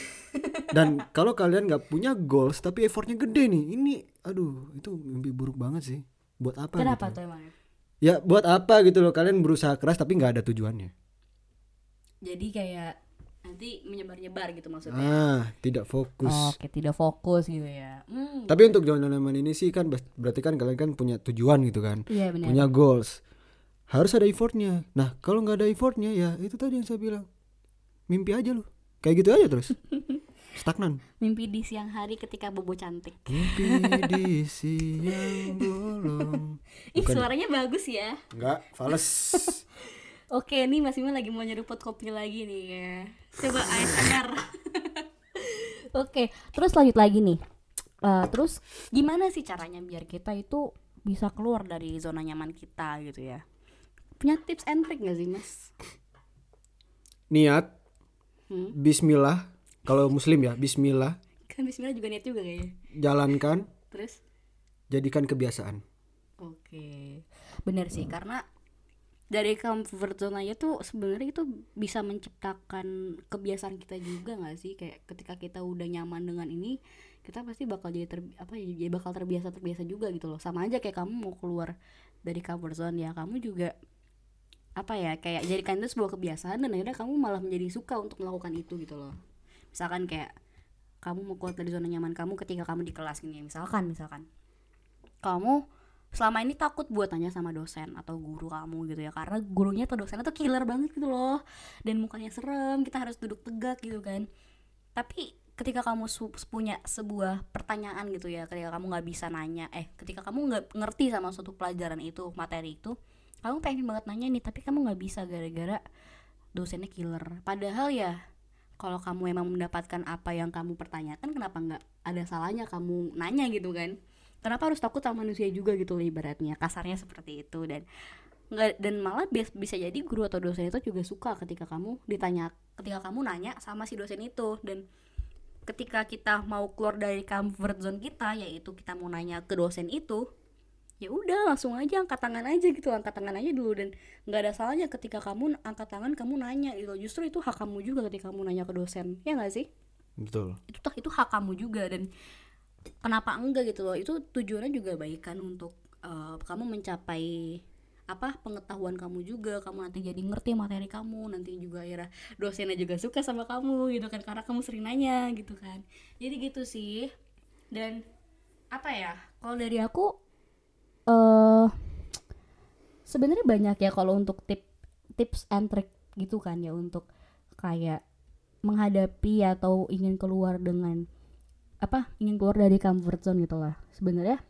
Dan kalau kalian nggak punya goals tapi effortnya gede nih ini aduh itu mimpi buruk banget sih. Buat apa kenapa gitu? tuh emangnya? Ya buat apa gitu loh. Kalian berusaha keras tapi nggak ada tujuannya. Jadi kayak nanti menyebar-nyebar gitu maksudnya. Ah tidak fokus. Oke, tidak fokus gitu ya. hmm. tapi untuk zona nyaman ini sih kan berarti kan kalian kan punya tujuan gitu kan. Iya benar. punya goals. Harus ada effortnya. Nah kalau nggak ada effortnya ya itu tadi yang saya bilang. Mimpi aja lu. Kayak gitu aja terus. Stagnan. Mimpi di siang hari ketika bobo cantik. Mimpi di siang bolong. Ih suaranya bagus ya. Nggak fals oke nih Mas Bima lagi mau nyeruput kopi lagi nih ya. Coba ASMR Oke, terus lanjut lagi nih. Eh, terus gimana sih caranya biar kita itu bisa keluar dari zona nyaman kita gitu ya? Punya tips and trick gak sih mas? Niat. Hmm? Bismillah. Kalau muslim ya Bismillah. Kan Bismillah juga niat juga kayaknya. Jalankan. Terus? Jadikan kebiasaan. Oke, benar sih karena dari comfort zone aja tuh sebenarnya itu bisa menciptakan kebiasaan kita juga nggak sih? Kayak ketika kita udah nyaman dengan ini kita pasti bakal jadi ter, apa ya jadi bakal terbiasa terbiasa juga gitu loh. Sama aja kayak kamu mau keluar dari comfort zone ya kamu juga apa ya kayak jadikan itu sebuah kebiasaan dan akhirnya kamu malah menjadi suka untuk melakukan itu gitu loh. Misalkan kayak kamu mau keluar dari zona nyaman kamu ketika kamu di kelas gini ya misalkan misalkan. Kamu selama ini takut buat tanya sama dosen atau guru kamu gitu ya karena gurunya atau dosennya tuh killer banget gitu loh dan mukanya serem kita harus duduk tegak gitu kan. Tapi ketika kamu punya sebuah pertanyaan gitu ya ketika kamu nggak bisa nanya eh ketika kamu nggak ngerti sama suatu pelajaran itu materi itu kamu pengen banget nanya nih tapi kamu nggak bisa gara-gara dosennya killer. Padahal ya kalau kamu emang mendapatkan apa yang kamu pertanyakan kenapa nggak ada salahnya kamu nanya gitu kan kenapa harus takut sama manusia juga gitu loh ibaratnya kasarnya seperti itu. Dan nggak dan malah bis- bisa jadi guru atau dosen itu juga suka ketika kamu ditanya ketika kamu nanya sama si dosen itu. Dan ketika kita mau keluar dari comfort zone kita yaitu kita mau nanya ke dosen itu ya udah langsung aja angkat tangan aja gitu angkat tangan aja dulu. Dan nggak ada salahnya ketika kamu angkat tangan kamu nanya gitu justru itu hak kamu juga ketika kamu nanya ke dosen ya nggak sih? Betul. Itu itu hak kamu juga. Dan kenapa enggak gitu loh? Itu tujuannya juga baik kan untuk eh, kamu mencapai apa pengetahuan kamu juga. Kamu nanti jadi ngerti materi kamu nanti juga akhirnya dosennya juga suka sama kamu gitu kan karena kamu sering nanya gitu kan. Jadi gitu sih. Dan apa ya Kalau dari aku eh sebenarnya banyak ya kalau untuk tip tips and trick gitu kan ya untuk kayak menghadapi atau ingin keluar dengan apa ingin keluar dari comfort zone gitu lah. Sebenarnya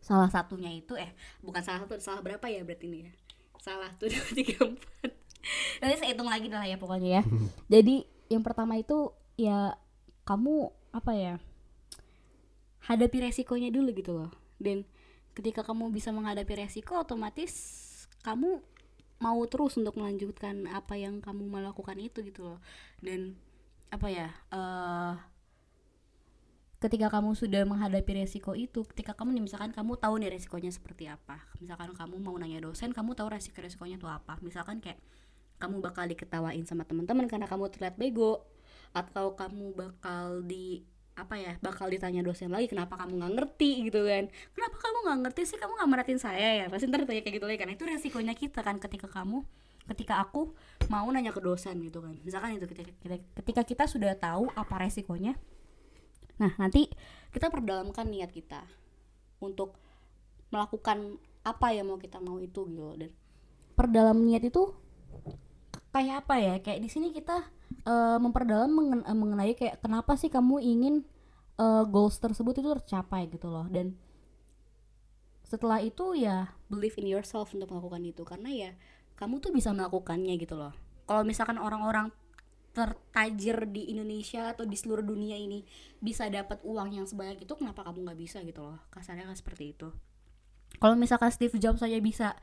salah satunya itu eh bukan salah satu salah berapa ya berarti ini ya? Salah tuh dua tiga empat. Nanti saya hitung lagi lah ya pokoknya ya. Jadi yang pertama itu ya kamu apa ya hadapi resikonya dulu gitu loh. Dan ketika kamu bisa menghadapi resiko otomatis kamu mau terus untuk melanjutkan apa yang kamu melakukan itu gitu loh. Dan apa ya eh ketika kamu sudah menghadapi resiko itu ketika kamu nih misalkan kamu tahu nih resikonya seperti apa misalkan kamu mau nanya dosen kamu tahu resiko resikonya itu apa. Misalkan kayak kamu bakal diketawain sama teman-teman karena kamu terlihat bego atau kamu bakal di apa ya bakal ditanya dosen lagi kenapa kamu nggak ngerti? gitu kan. Kenapa kamu nggak ngerti sih? Kamu nggak merhatiin saya ya? Pasti ntar ditanya kayak gitu lagi kan itu resikonya kita kan ketika kamu ketika aku mau nanya ke dosen gitu kan. Misalkan itu ketika ketika kita sudah tahu apa resikonya nah nanti kita perdalamkan niat kita untuk melakukan apa yang mau kita mau itu gitu. Loh. dan perdalam niat itu kayak apa ya? Kayak di sini kita eh, memperdalam mengen- eh, mengenai kayak kenapa sih kamu ingin eh, goals tersebut itu tercapai gitu loh. Dan setelah itu ya believe in yourself untuk melakukan itu. Karena ya kamu tuh bisa melakukannya gitu loh. Kalau misalkan orang-orang tertajir di Indonesia atau di seluruh dunia ini bisa dapat uang yang sebanyak itu kenapa kamu nggak bisa gitu loh? Kasarnya kan seperti itu. Kalau misalkan Steve Jobs saja bisa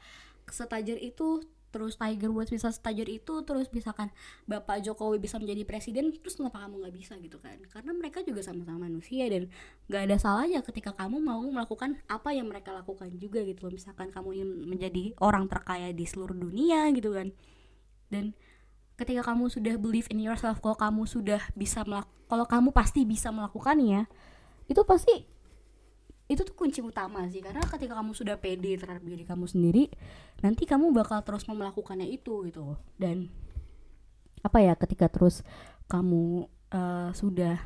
setajir itu terus Tiger Woods bisa setajir itu terus misalkan Bapak Jokowi bisa menjadi presiden terus kenapa kamu nggak bisa gitu kan? Karena mereka juga sama-sama manusia dan nggak ada salahnya ketika kamu mau melakukan apa yang mereka lakukan juga gitu loh. Misalkan kamu ingin menjadi orang terkaya di seluruh dunia gitu kan. Dan ketika kamu sudah believe in yourself kalau kamu sudah bisa melak kalau kamu pasti bisa melakukannya itu pasti itu tuh kunci utama sih. Karena ketika kamu sudah pede terhadap diri kamu sendiri nanti kamu bakal terus mau melakukannya itu gitu. Dan apa ya ketika terus kamu eh, sudah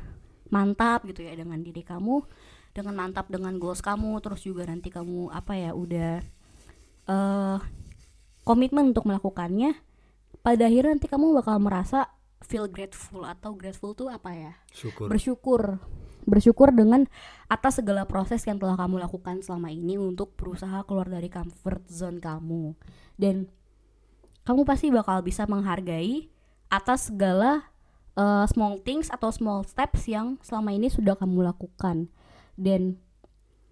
mantap gitu ya dengan diri kamu dengan mantap dengan goals kamu terus juga nanti kamu apa ya udah eh komitmen untuk melakukannya pada akhirnya nanti kamu bakal merasa feel grateful atau grateful tuh apa ya? Syukur. Bersyukur. Bersyukur dengan atas segala proses yang telah kamu lakukan selama ini untuk berusaha keluar dari comfort zone kamu. Dan kamu pasti bakal bisa menghargai atas segala uh, small things atau small steps yang selama ini sudah kamu lakukan. Dan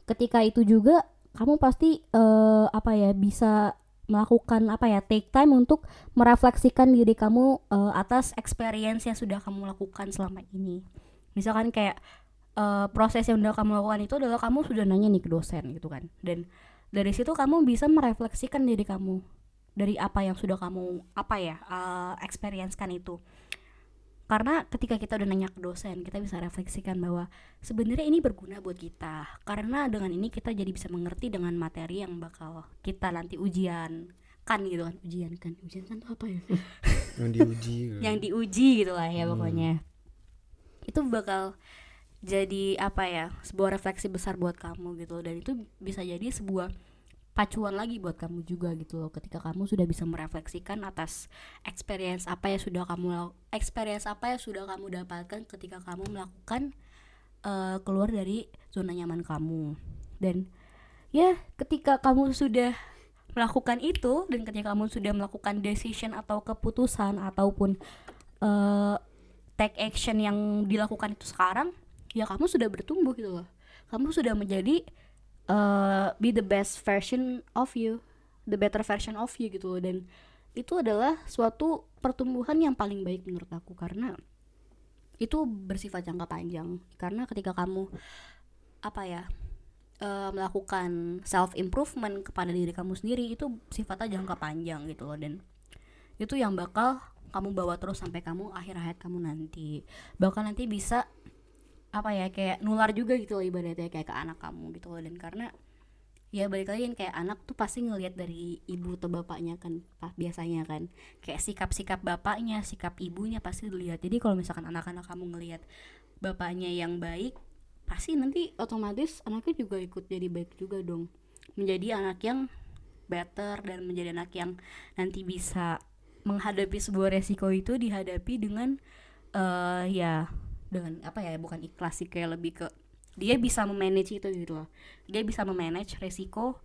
ketika itu juga kamu pasti uh, apa ya bisa melakukan apa ya take time untuk merefleksikan diri kamu uh, atas experience yang sudah kamu lakukan selama ini. Misalkan kayak uh, proses yang udah kamu lakukan itu adalah kamu sudah nanya nih ke dosen gitu kan. Dan dari situ kamu bisa merefleksikan diri kamu dari apa yang sudah kamu apa ya uh, experience kan itu karena ketika kita udah nanya ke dosen kita bisa refleksikan bahwa sebenarnya ini berguna buat kita. Karena dengan ini kita jadi bisa mengerti dengan materi yang bakal kita nanti ujian. Kan gitu kan ujian kan. Ujian kan tuh apa ya? Yang diuji kan. yang diuji gitu lah ya pokoknya. Itu bakal jadi apa ya sebuah refleksi besar buat kamu gitu. Dan itu bisa jadi sebuah pacuan lagi buat kamu juga gitu loh ketika kamu sudah bisa merefleksikan atas experience apa yang sudah kamu experience apa yang sudah kamu dapatkan ketika kamu melakukan eh, keluar dari zona nyaman kamu. Dan ya ketika kamu sudah melakukan itu dan ketika kamu sudah melakukan decision atau keputusan ataupun eh, take action yang dilakukan itu sekarang ya kamu sudah bertumbuh gitu loh. Kamu sudah menjadi uh, be the best version of you the better version of you gitu loh. Dan itu adalah suatu pertumbuhan yang paling baik menurut aku karena itu bersifat jangka panjang. Karena ketika kamu apa ya eh, melakukan self improvement kepada diri kamu sendiri itu sifatnya jangka panjang gitu loh. Dan itu yang bakal kamu bawa terus sampai kamu akhir hayat kamu nanti. Bahkan nanti bisa apa ya kayak nular juga gitu loh ibaratnya kayak ke anak kamu gitu loh. Dan karena ya balik lagi kan kayak anak tuh pasti ngelihat dari ibu atau bapaknya kan biasanya kan. Kayak sikap-sikap bapaknya sikap ibunya pasti dilihat. Jadi kalau misalkan anak-anak kamu ngelihat bapaknya yang baik pasti nanti otomatis anaknya juga ikut jadi baik juga dong. Menjadi anak yang better dan menjadi anak yang nanti bisa menghadapi sebuah resiko itu dihadapi dengan eh ya dengan apa ya bukan ikhlas sih kayak lebih ke dia bisa memanage itu gitu loh dia bisa memanage resiko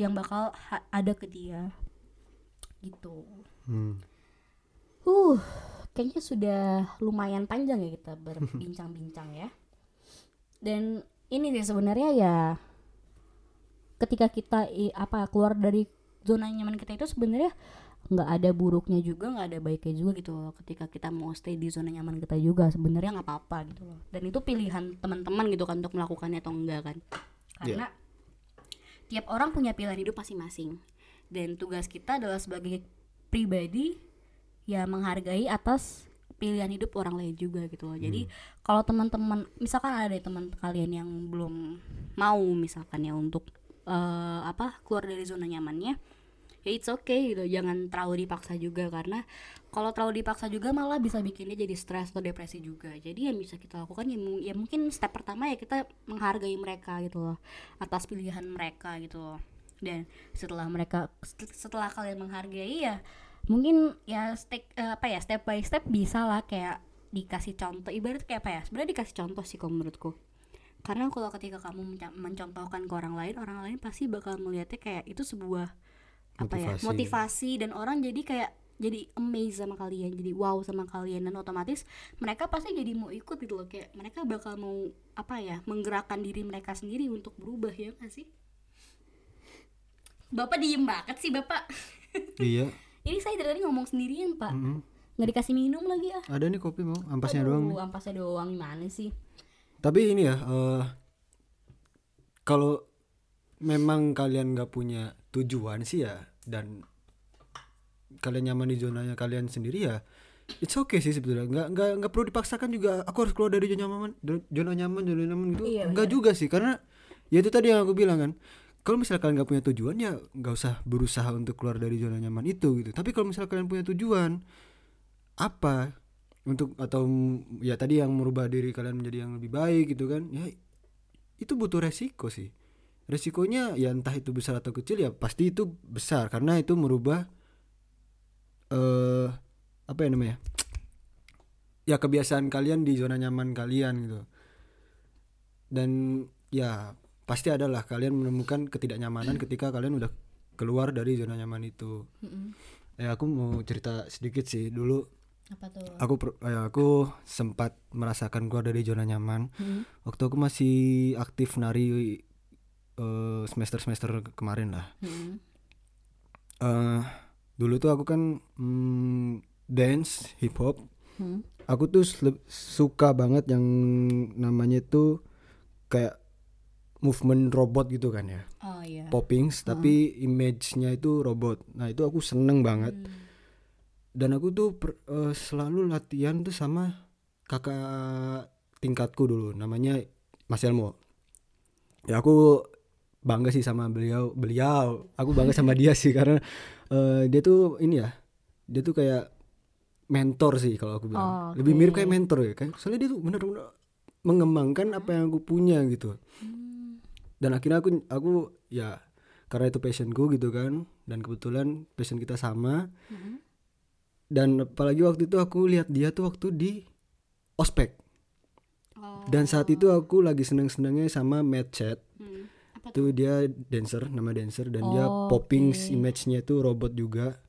yang bakal ada ke dia gitu Hmm. Uh, kayaknya sudah lumayan panjang ya kita berbincang-bincang ya. Dan ini sih sebenarnya ya ketika kita i- apa keluar dari zona nyaman kita itu sebenarnya nggak ada buruknya juga nggak ada baiknya juga gitu loh ketika kita mau stay di zona nyaman kita juga sebenarnya nggak apa-apa gitu loh. Dan itu pilihan teman-teman gitu kan untuk melakukannya atau enggak kan. Karena tiap orang punya pilihan hidup masing-masing. Dan tugas kita adalah sebagai pribadi ya menghargai atas pilihan hidup orang lain juga gitu loh. Jadi kalau teman-teman misalkan ada teman kalian yang belum mau misalkan ya untuk eh, apa keluar dari zona nyamannya ya it's okay gitu jangan terlalu dipaksa juga karena kalau terlalu dipaksa juga malah bisa bikin dia jadi stres atau depresi juga. Jadi yang bisa kita lakukan ya, ya mungkin step pertama ya kita menghargai mereka gitu loh atas pilihan mereka gitu loh. Dan setelah mereka set- setelah kalian menghargai ya mungkin ya step eh, apa ya step by step bisa lah kayak dikasih contoh. Ibarat kayak apa ya sebenarnya dikasih contoh sih kalau menurutku. Karena kalau ketika kamu mencontohkan ke orang lain orang lain pasti bakal melihatnya kayak itu sebuah apa ya Motivasi. motivasi dan orang jadi kayak jadi amazed sama kalian jadi wow sama kalian dan otomatis mereka pasti jadi mau ikut gitu loh kayak mereka bakal mau apa ya menggerakkan diri mereka sendiri untuk berubah ya nggak sih bapak diem banget sih bapak Iya. ini saya dari tadi ngomong sendirian pak Mm-mm. nggak dikasih minum lagi ah Ada nih kopi mau, ampasnya doang. nih. Aduh, ampasnya doang gimana sih Tapi ini ya, eh, kalau memang kalian nggak punya tujuan sih ya, dan kalian nyaman di zonanya kalian sendiri ya, it's okay sih sebetulnya. Nggak nggak nggak perlu dipaksakan juga. Aku harus keluar dari zona nyaman, zona nyaman, zona nyaman gitu. Iya, nggak juga sih, karena ya itu tadi yang aku bilang kan. Kalau misalnya kalian nggak punya tujuan ya nggak usah berusaha untuk keluar dari zona nyaman itu gitu. Tapi kalau misalnya kalian punya tujuan, apa untuk atau ya tadi yang merubah diri kalian menjadi yang lebih baik gitu kan ya itu butuh resiko sih resikonya ya entah itu besar atau kecil ya pasti itu besar. Karena itu merubah eh apa ya namanya ya kebiasaan kalian di zona nyaman kalian gitu. Dan ya pasti adalah kalian menemukan ketidaknyamanan ketika kalian udah keluar dari zona nyaman itu. Ya aku mau cerita sedikit sih. Dulu apa tuh? aku per- eh, aku sempat merasakan keluar dari zona nyaman. Hmm. waktu aku masih aktif nari semester semester kemarin lah. Hmm. Eh, dulu tuh aku kan mm, dance hip hop Hmm. aku tuh suka banget yang namanya tuh kayak movement robot gitu kan ya. Oh iya. Poppings tapi image-nya itu robot. Nah itu aku seneng banget. Dan aku tuh per- eh, selalu latihan tuh sama kakak tingkatku dulu namanya Mas Elmo. Ya aku bangga sih sama beliau beliau. Aku bangga sama dia sih karena eh, dia tuh ini ya dia tuh kayak mentor sih kalau aku bilang. Oh, lebih oke. mirip kayak mentor ya kan soalnya dia tuh bener-bener mengembangkan apa yang aku punya gitu. Dan akhirnya aku aku ya karena itu passionku gitu kan dan kebetulan passion kita sama. Dan apalagi waktu itu aku lihat dia tuh waktu di ospek. Oh. dan saat itu aku lagi seneng senengnya sama Matt Itu dia dancer nama dancer dan dia Oh, popping oke. image-nya itu robot juga.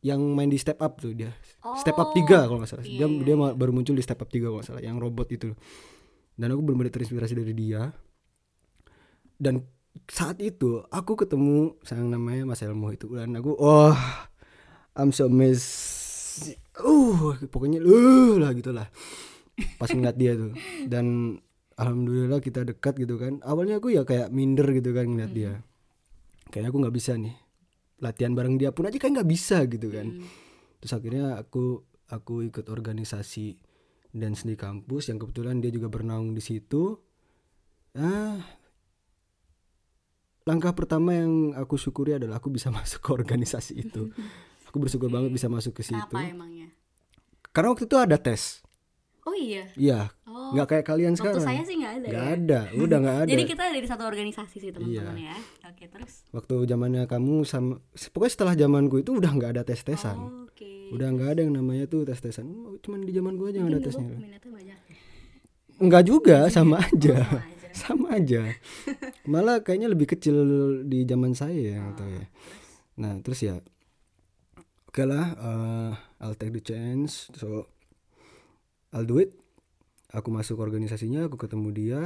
Yang main di step up tuh dia. Step up Oh, 3 kalau nggak salah. dia iya, iya, dia ma- baru muncul di step up 3 kalau nggak salah yang robot itu. Dan aku benar-benar terinspirasi dari dia. Dan saat itu aku ketemu sang namanya Mas Elmo itu dan aku oh I'm so amazed. Uh pokoknya uh lah gitulah pas ngeliat dia tuh. Dan alhamdulillah kita dekat gitu kan. Awalnya aku ya kayak minder gitu kan ngeliat dia. Kayaknya aku nggak bisa nih. Latihan bareng dia pun aja kayak nggak bisa gitu kan. Terus akhirnya aku aku ikut organisasi dance di kampus yang kebetulan dia juga bernaung di situ. Ah langkah pertama yang aku syukuri adalah aku bisa masuk ke organisasi itu. Aku bersyukur banget bisa masuk ke situ. Kenapa emangnya? karena waktu itu ada tes. Oh iya. iya Oh. nggak kayak kalian Waktu sekarang saya sih nggak ada. nggak ya. ada udah nggak ada Iya. Jadi kita dari satu organisasi sih teman-teman ya. Oke terus. waktu zamannya kamu sama pokoknya setelah zamanku itu udah nggak ada tes tesan Oh, Oke. udah nggak ada yang namanya tuh tes tesan cuman di zaman gua aja yang ada tesnya ya. Enggak juga sama aja sama aja. sama aja malah kayaknya lebih kecil di zaman saya ya atau ya nah terus ya oke lah eh, I'll take the chance so I'll do it aku masuk organisasinya aku ketemu dia.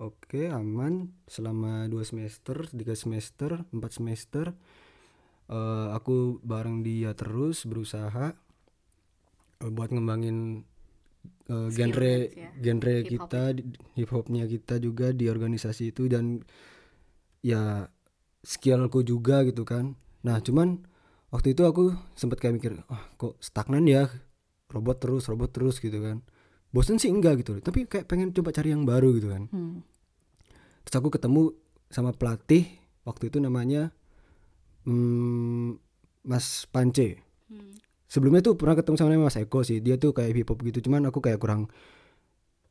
Oke aman. Selama dua semester tiga semester empat semester Eh, aku bareng dia terus berusaha eh, buat ngembangin eh, Skill genre dance ya. genre Hip kita hip hopnya kita juga di organisasi itu. Dan ya skillku juga gitu kan. Nah cuman waktu itu aku sempat kayak mikir ah kok stagnan ya? Robot terus robot terus gitu kan bosen sih enggak gitu tapi kayak pengen coba cari yang baru gitu kan Hmm. terus aku ketemu sama pelatih waktu itu namanya hmm, Mas Pance Hmm. sebelumnya tuh pernah ketemu sama Mas Eko sih dia tuh kayak hip hop gitu cuman aku kayak kurang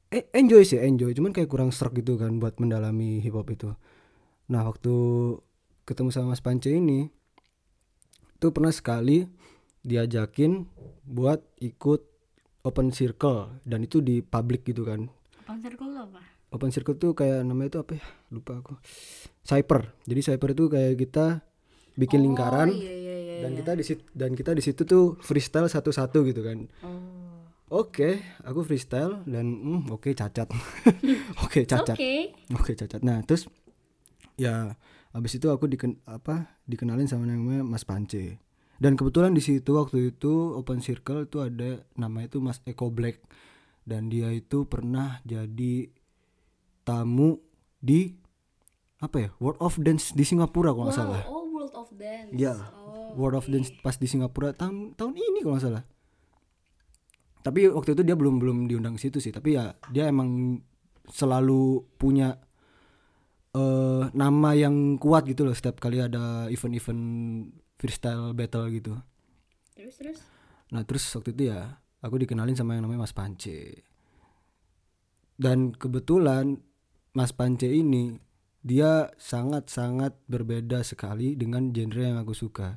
eh, enjoy sih enjoy cuman kayak kurang serak gitu kan buat mendalami hip hop itu nah waktu ketemu sama Mas Pance ini tuh pernah sekali diajakin buat ikut open circle dan itu di public gitu kan Open circle itu apa? open circle tuh kayak namanya itu apa ya lupa aku cyper jadi cyper itu kayak kita bikin lingkaran Oh, iya iya iya. dan iya. kita di situ dan kita di situ tuh freestyle satu-satu gitu kan Oh. oke aku freestyle dan hmm, oke cacat oke cacat Oke. oke cacat nah terus ya habis itu aku diken apa dikenalin sama namanya Mas Pance dan kebetulan di situ waktu itu open circle itu ada nama itu Mas Eko Black dan dia itu pernah jadi tamu di apa ya World of Dance di Singapura kalau nggak Wow, salah Oh, World of Dance. Iya, Oh, World of oke. Dance pas di Singapura tahun tahun ini kalau nggak salah. Tapi waktu itu dia belum belum diundang ke situ sih. Tapi ya dia emang selalu punya eh nama yang kuat gitu loh setiap kali ada event-event freestyle battle gitu. Terus terus. Nah terus waktu itu ya aku dikenalin sama yang namanya Mas Pance. Dan kebetulan Mas Pance ini dia sangat-sangat berbeda sekali dengan genre yang aku suka.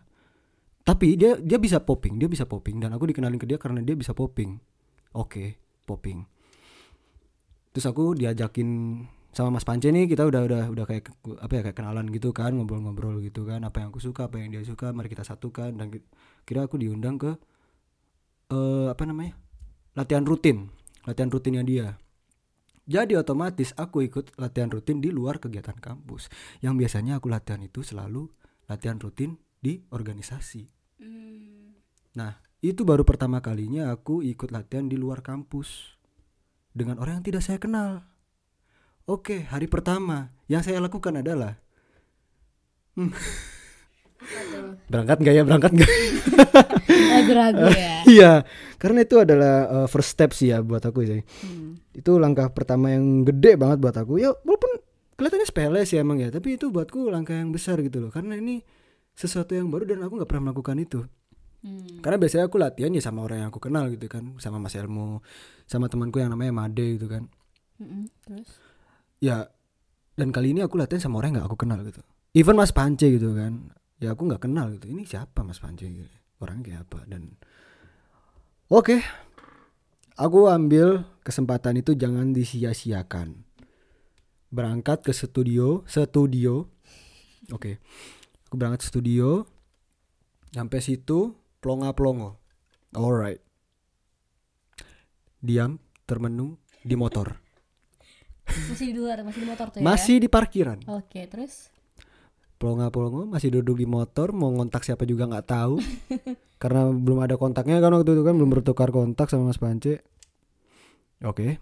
Tapi dia dia bisa popping, dia bisa popping dan aku dikenalin ke dia karena dia bisa popping. Oke, popping. Terus aku diajakin sama Mas Pance nih kita udah udah udah kayak apa ya kayak kenalan gitu kan ngobrol-ngobrol gitu kan apa yang aku suka apa yang dia suka mari kita satukan dan ki- kira aku diundang ke eh apa namanya latihan rutin latihan rutinnya dia. Jadi otomatis aku ikut latihan rutin di luar kegiatan kampus yang biasanya aku latihan itu selalu latihan rutin di organisasi. Hmm. nah itu baru pertama kalinya aku ikut latihan di luar kampus dengan orang yang tidak saya kenal oke hari pertama yang saya lakukan adalah tuh? berangkat nggak ya berangkat nggak Ragu-ragu ya. Iya, karena itu adalah uh, first step sih ya buat aku sih. Hmm. Itu langkah pertama yang gede banget buat aku. Ya walaupun kelihatannya sepele sih emang ya, tapi itu buatku langkah yang besar gitu loh. Karena ini sesuatu yang baru dan aku nggak pernah melakukan itu. Hmm. Karena biasanya aku latihan ya sama orang yang aku kenal gitu kan, sama Mas Elmo, sama temanku yang namanya Made gitu kan. Mm-mm. Terus? Ya dan kali ini aku latihan sama orang yang nggak aku kenal gitu. Even Mas Pance gitu kan, ya aku nggak kenal gitu. Ini siapa Mas Pance gitu? Orangnya kayak apa dan Oke, aku ambil kesempatan itu jangan disia-siakan. Berangkat ke studio, studio. Oke, aku berangkat studio. Sampai situ plonga-plongo. Alright. Diam, termenung di motor. Masih di luar, masih di motor tuh ya. Masih di parkiran. Oke, terus Plonga-plongo masih duduk di motor, mau ngontak siapa juga nggak tahu. Karena belum ada kontaknya kan waktu itu kan belum bertukar kontak sama Mas Pance. Oke.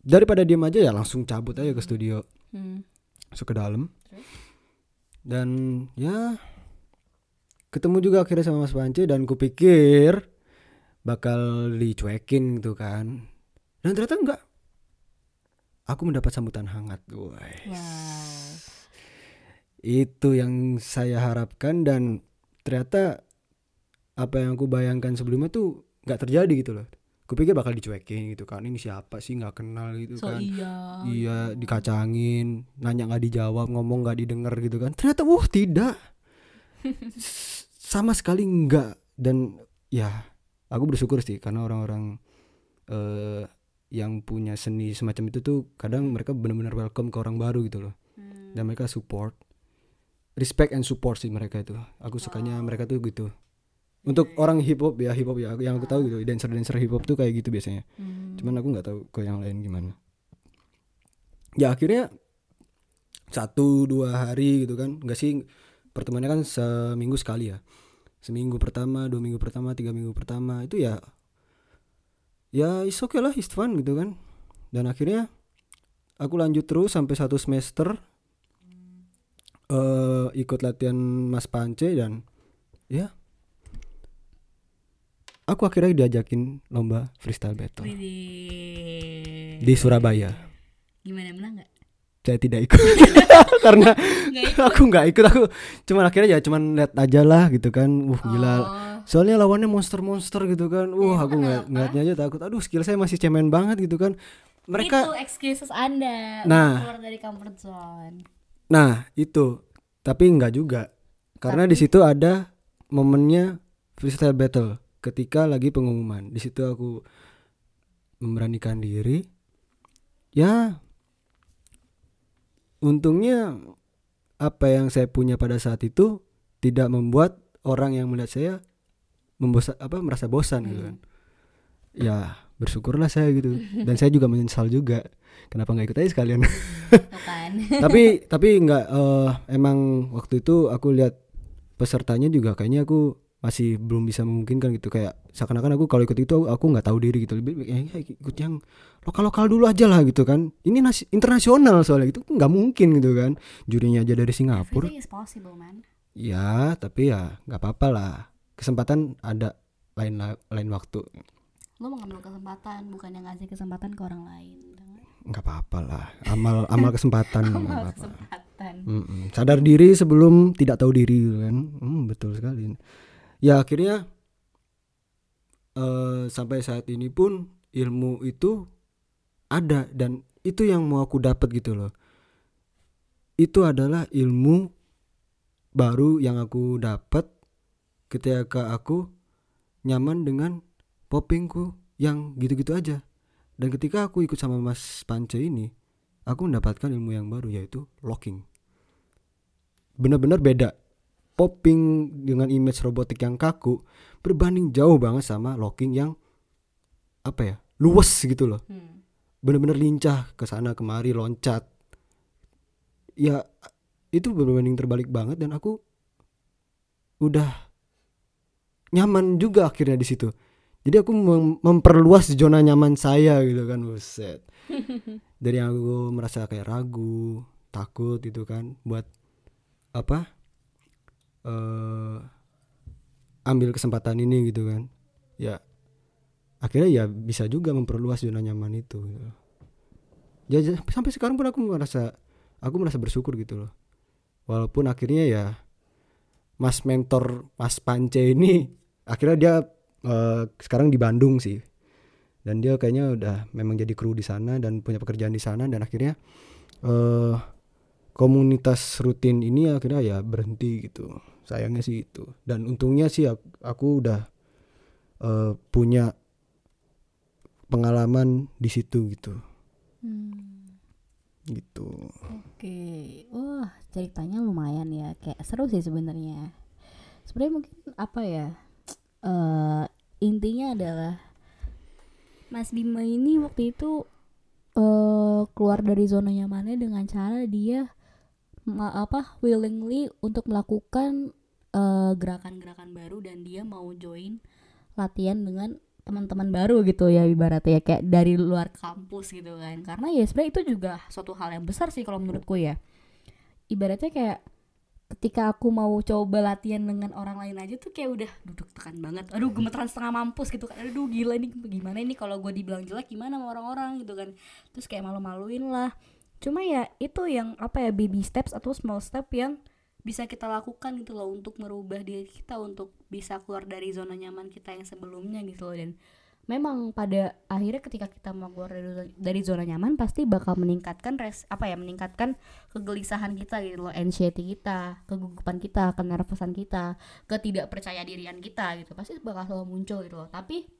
Daripada diem aja ya langsung cabut aja ke studio. hmm. masuk ke dalam Terus? dan ya ketemu juga akhirnya sama Mas Pance dan kupikir bakal dicuekin gitu kan dan ternyata enggak aku mendapat sambutan hangat Woi. Wow. itu yang saya harapkan dan ternyata apa yang aku bayangkan sebelumnya tuh nggak terjadi gitu loh kupikir bakal dicuekin gitu kan ini siapa sih nggak kenal gitu So kan iya. Iya dikacangin, nanya nggak dijawab, ngomong nggak didengar gitu kan. Ternyata wah tidak, sama sekali enggak. Dan ya aku bersyukur sih karena orang-orang eh yang punya seni semacam itu tuh kadang mereka benar-benar welcome ke orang baru gitu loh. Hmm. Dan mereka support, respect and support sih mereka itu. Aku sukanya mereka tuh gitu. Untuk orang hip hop ya hip hop ya yang aku tahu gitu, dancer dancer hip hop tuh kayak gitu biasanya Hmm. cuman aku nggak tahu ke yang lain gimana ya akhirnya satu dua hari gitu kan nggak sih pertemuannya kan seminggu sekali ya seminggu pertama dua minggu pertama tiga minggu pertama itu ya ya is okay lah is fun gitu kan dan akhirnya aku lanjut terus sampai satu semester eh ikut latihan Mas Pance dan ya aku akhirnya diajakin lomba freestyle battle Widih. di Surabaya. Gimana menang nggak? Saya tidak ikut karena Nggak ikut. aku nggak ikut aku cuman akhirnya ya cuman lihat aja lah gitu kan. Wah gila. Oh. Soalnya lawannya monster-monster gitu kan. Wah aku ngeliat, ngeliatnya aja takut. Aduh skill saya masih cemen banget gitu kan. itu Mereka excuses anda Nah. keluar dari comfort zone. nah itu tapi nggak juga karena di situ ada momennya freestyle battle ketika lagi pengumuman. Di situ aku memberanikan diri. Ya untungnya apa yang saya punya pada saat itu tidak membuat orang yang melihat saya membosa apa merasa bosan gitu kan. Ya bersyukurlah saya gitu. Dan saya juga menyesal juga. Kenapa nggak ikut aja sekalian. Kan. tapi tapi nggak eh, emang waktu itu aku lihat pesertanya juga kayaknya aku masih belum bisa memungkinkan gitu. Kayak seakan-akan aku kalau ikut itu aku- nggak tahu diri gitu. Lebih eh, eh, ikut yang lokal lokal dulu aja lah gitu kan. Ini nasi, internasional soalnya itu nggak mungkin gitu kan. Jurinya aja dari Singapura. possible, ya tapi ya nggak apa-apa lah kesempatan ada lain lain waktu Lo mengambil kesempatan, bukan yang ngasih kesempatan ke orang lain. nggak apa-apa lah amal amal kesempatan Amal apa-apa. kesempatan. Mm-mm. Sadar diri sebelum tidak tahu diri gitu kan. Hmm, betul sekali. Ya akhirnya eh sampai saat ini pun ilmu itu ada dan itu yang mau aku dapat gitu loh. Itu adalah ilmu baru yang aku dapat ketika aku nyaman dengan poppingku yang gitu-gitu aja. Dan ketika aku ikut sama Mas Pance ini, aku mendapatkan ilmu yang baru yaitu locking benar-benar beda popping dengan image robotik yang kaku berbanding jauh banget sama locking yang apa ya luwes gitu loh Hmm. benar-benar lincah ke sana kemari loncat ya itu berbanding terbalik banget dan aku udah nyaman juga akhirnya di situ. Jadi aku mem- memperluas zona nyaman saya gitu kan buset. Dari yang aku merasa kayak ragu takut gitu kan buat apa eh ambil kesempatan ini gitu kan. Ya akhirnya ya bisa juga memperluas zona nyaman itu gitu. ya sampai sekarang pun aku merasa aku merasa bersyukur gitu loh. Walaupun akhirnya ya mas mentor mas Pance ini akhirnya dia eh, sekarang di Bandung sih. Dan dia kayaknya udah memang jadi kru di sana dan punya pekerjaan di sana dan akhirnya eh komunitas rutin ini akhirnya ya berhenti gitu. Sayangnya sih itu. Dan untungnya sih aku, udah eh, punya pengalaman di situ gitu. Hmm. Gitu. Oke, wah ceritanya lumayan ya, kayak seru sih sebenarnya. sebenarnya mungkin apa ya? Eh intinya adalah Mas Bima ini waktu itu eh keluar dari zona nyamannya dengan cara dia apa willingly untuk melakukan eh, gerakan-gerakan baru dan dia mau join latihan dengan teman-teman baru gitu ya ibaratnya kayak dari luar kampus gitu kan. Karena ya sebenarnya itu juga suatu hal yang besar sih kalau menurutku ya. Ibaratnya kayak ketika aku mau coba latihan dengan orang lain aja tuh kayak udah duduk tekan banget. Aduh gemeteran setengah mampus gitu kan. Aduh gila ini gimana ini kalau gue dibilang jelek gimana sama orang-orang? Gitu kan. Terus kayak malu-maluin lah. Cuma ya itu yang apa ya baby steps atau small step yang bisa kita lakukan gitu loh untuk merubah diri kita untuk bisa keluar dari zona nyaman kita yang sebelumnya gitu loh. Dan memang pada akhirnya ketika kita mau keluar dari zona, dari zona nyaman pasti bakal meningkatkan res apa ya meningkatkan kegelisahan kita gitu loh anxiety kita kegugupan kita kenervosan kita ketidakpercaya dirian kita gitu. Pasti bakal selalu muncul gitu loh. Tapi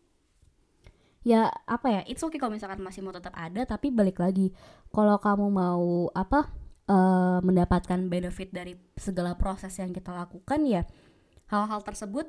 ya apa ya it's okay kalau misalkan masih mau tetap ada tapi balik lagi kalau kamu mau apa eh, mendapatkan benefit dari segala proses yang kita lakukan ya hal-hal tersebut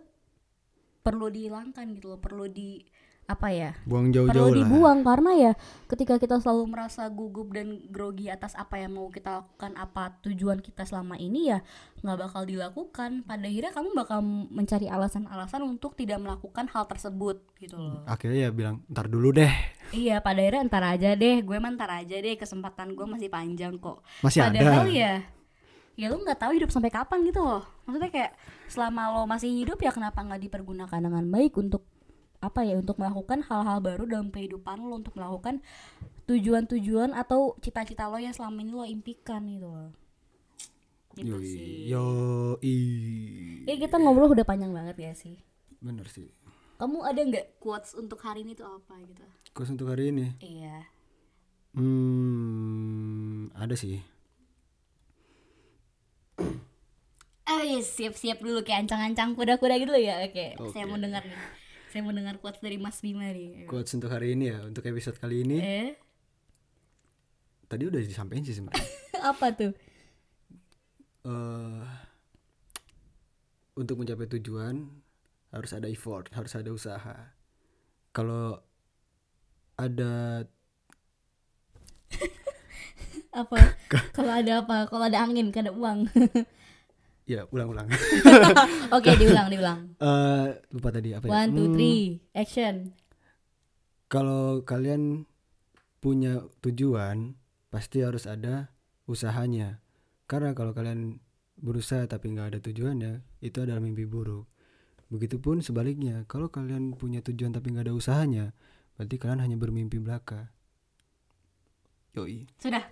perlu dihilangkan gitu loh perlu di apa ya buang perlu jauh-jauh lah. dibuang karena ya ketika kita selalu merasa gugup dan grogi atas apa yang mau kita lakukan apa tujuan kita selama ini ya nggak bakal dilakukan. Pada akhirnya kamu bakal mencari alasan-alasan untuk tidak melakukan hal tersebut gitu loh. Akhirnya ya bilang ntar dulu deh. Iya pada akhirnya ntar aja deh. Gue mah ntar aja deh kesempatan gue masih panjang kok. Masih padahal ada ya ya lu nggak tahu hidup sampai kapan gitu loh. Maksudnya kayak selama lo masih hidup ya kenapa nggak dipergunakan dengan baik untuk apa ya untuk melakukan hal-hal baru dalam kehidupan lo untuk melakukan tujuan-tujuan atau cita-cita lo yang selama ini lo impikan gitu loh. Gitu sih. Yo i ya kita ngobrol udah panjang banget ya sih. Bener sih. Kamu ada nggak quotes untuk hari ini tuh apa gitu? Kos untuk hari ini? Iya. Hmm ada sih. Oh iya siap-siap dulu kayak ancang-ancang kuda-kuda gitu ya. Oke, Oke. saya mau dengar nih Saya mau dengar quotes dari Mas Bima nih. Quotes untuk hari ini ya untuk episode kali ini. Eh? Tadi udah disampaikan sih sebenarnya. Apa tuh? Eh untuk mencapai tujuan harus ada effort, harus ada usaha. Kalau ada apa? Kalau ada apa? Kalau ada angin kalau ada uang ya ulang-ulang. oke diulang diulang Eh lupa tadi apa ya? one two Hmm, three action Kalau kalian punya tujuan, pasti harus ada usahanya. Karena kalau kalian berusaha tapi nggak ada tujuannya, itu adalah mimpi buruk. Begitupun sebaliknya, kalau kalian punya tujuan tapi nggak ada usahanya, berarti kalian hanya bermimpi belaka. Yoi. Sudah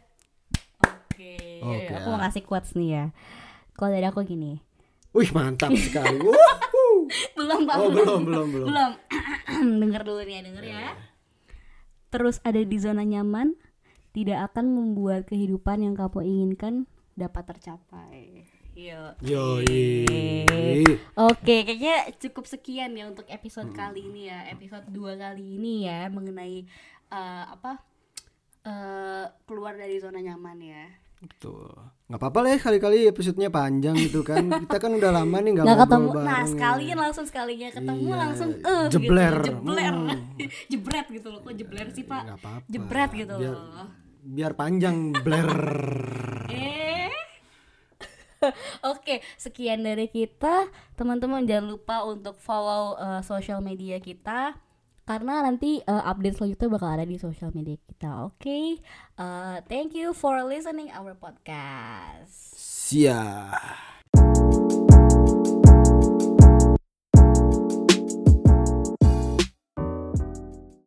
oke Oke, aku mau kasih quotes nih ya kalau dari aku gini Wih mantap sekali. Belum Pak oh belum belum belum. Belum Dengar dulu nih ya, denger ya terus ada di zona nyaman tidak akan membuat kehidupan yang kamu inginkan dapat tercapai Yo. Yoi. Oke, kayaknya cukup sekian ya untuk episode kali ini ya, episode 2 kali ini ya mengenai eh, apa eh, keluar dari zona nyaman ya. Betul. Nggak apa-apa lah ya kali-kali episodenya panjang gitu kan. Kita kan udah lama nih nggak ngobrol ketemu. bareng. Nah, ya. sekalian langsung sekalinya ketemu Iya, langsung eh jebler. gitu, jebler. Hmm. Jebret gitu loh. Kok jebler sih, Pak? Nggak apa-apa. Jebret gitu biar, loh. Biar panjang bler. Eh. Oke, sekian dari kita. Teman-teman jangan lupa untuk follow eh, social media kita karena nanti eh, update selanjutnya bakal ada di social media kita. Oke. Eh, thank you for listening our podcast. Siap.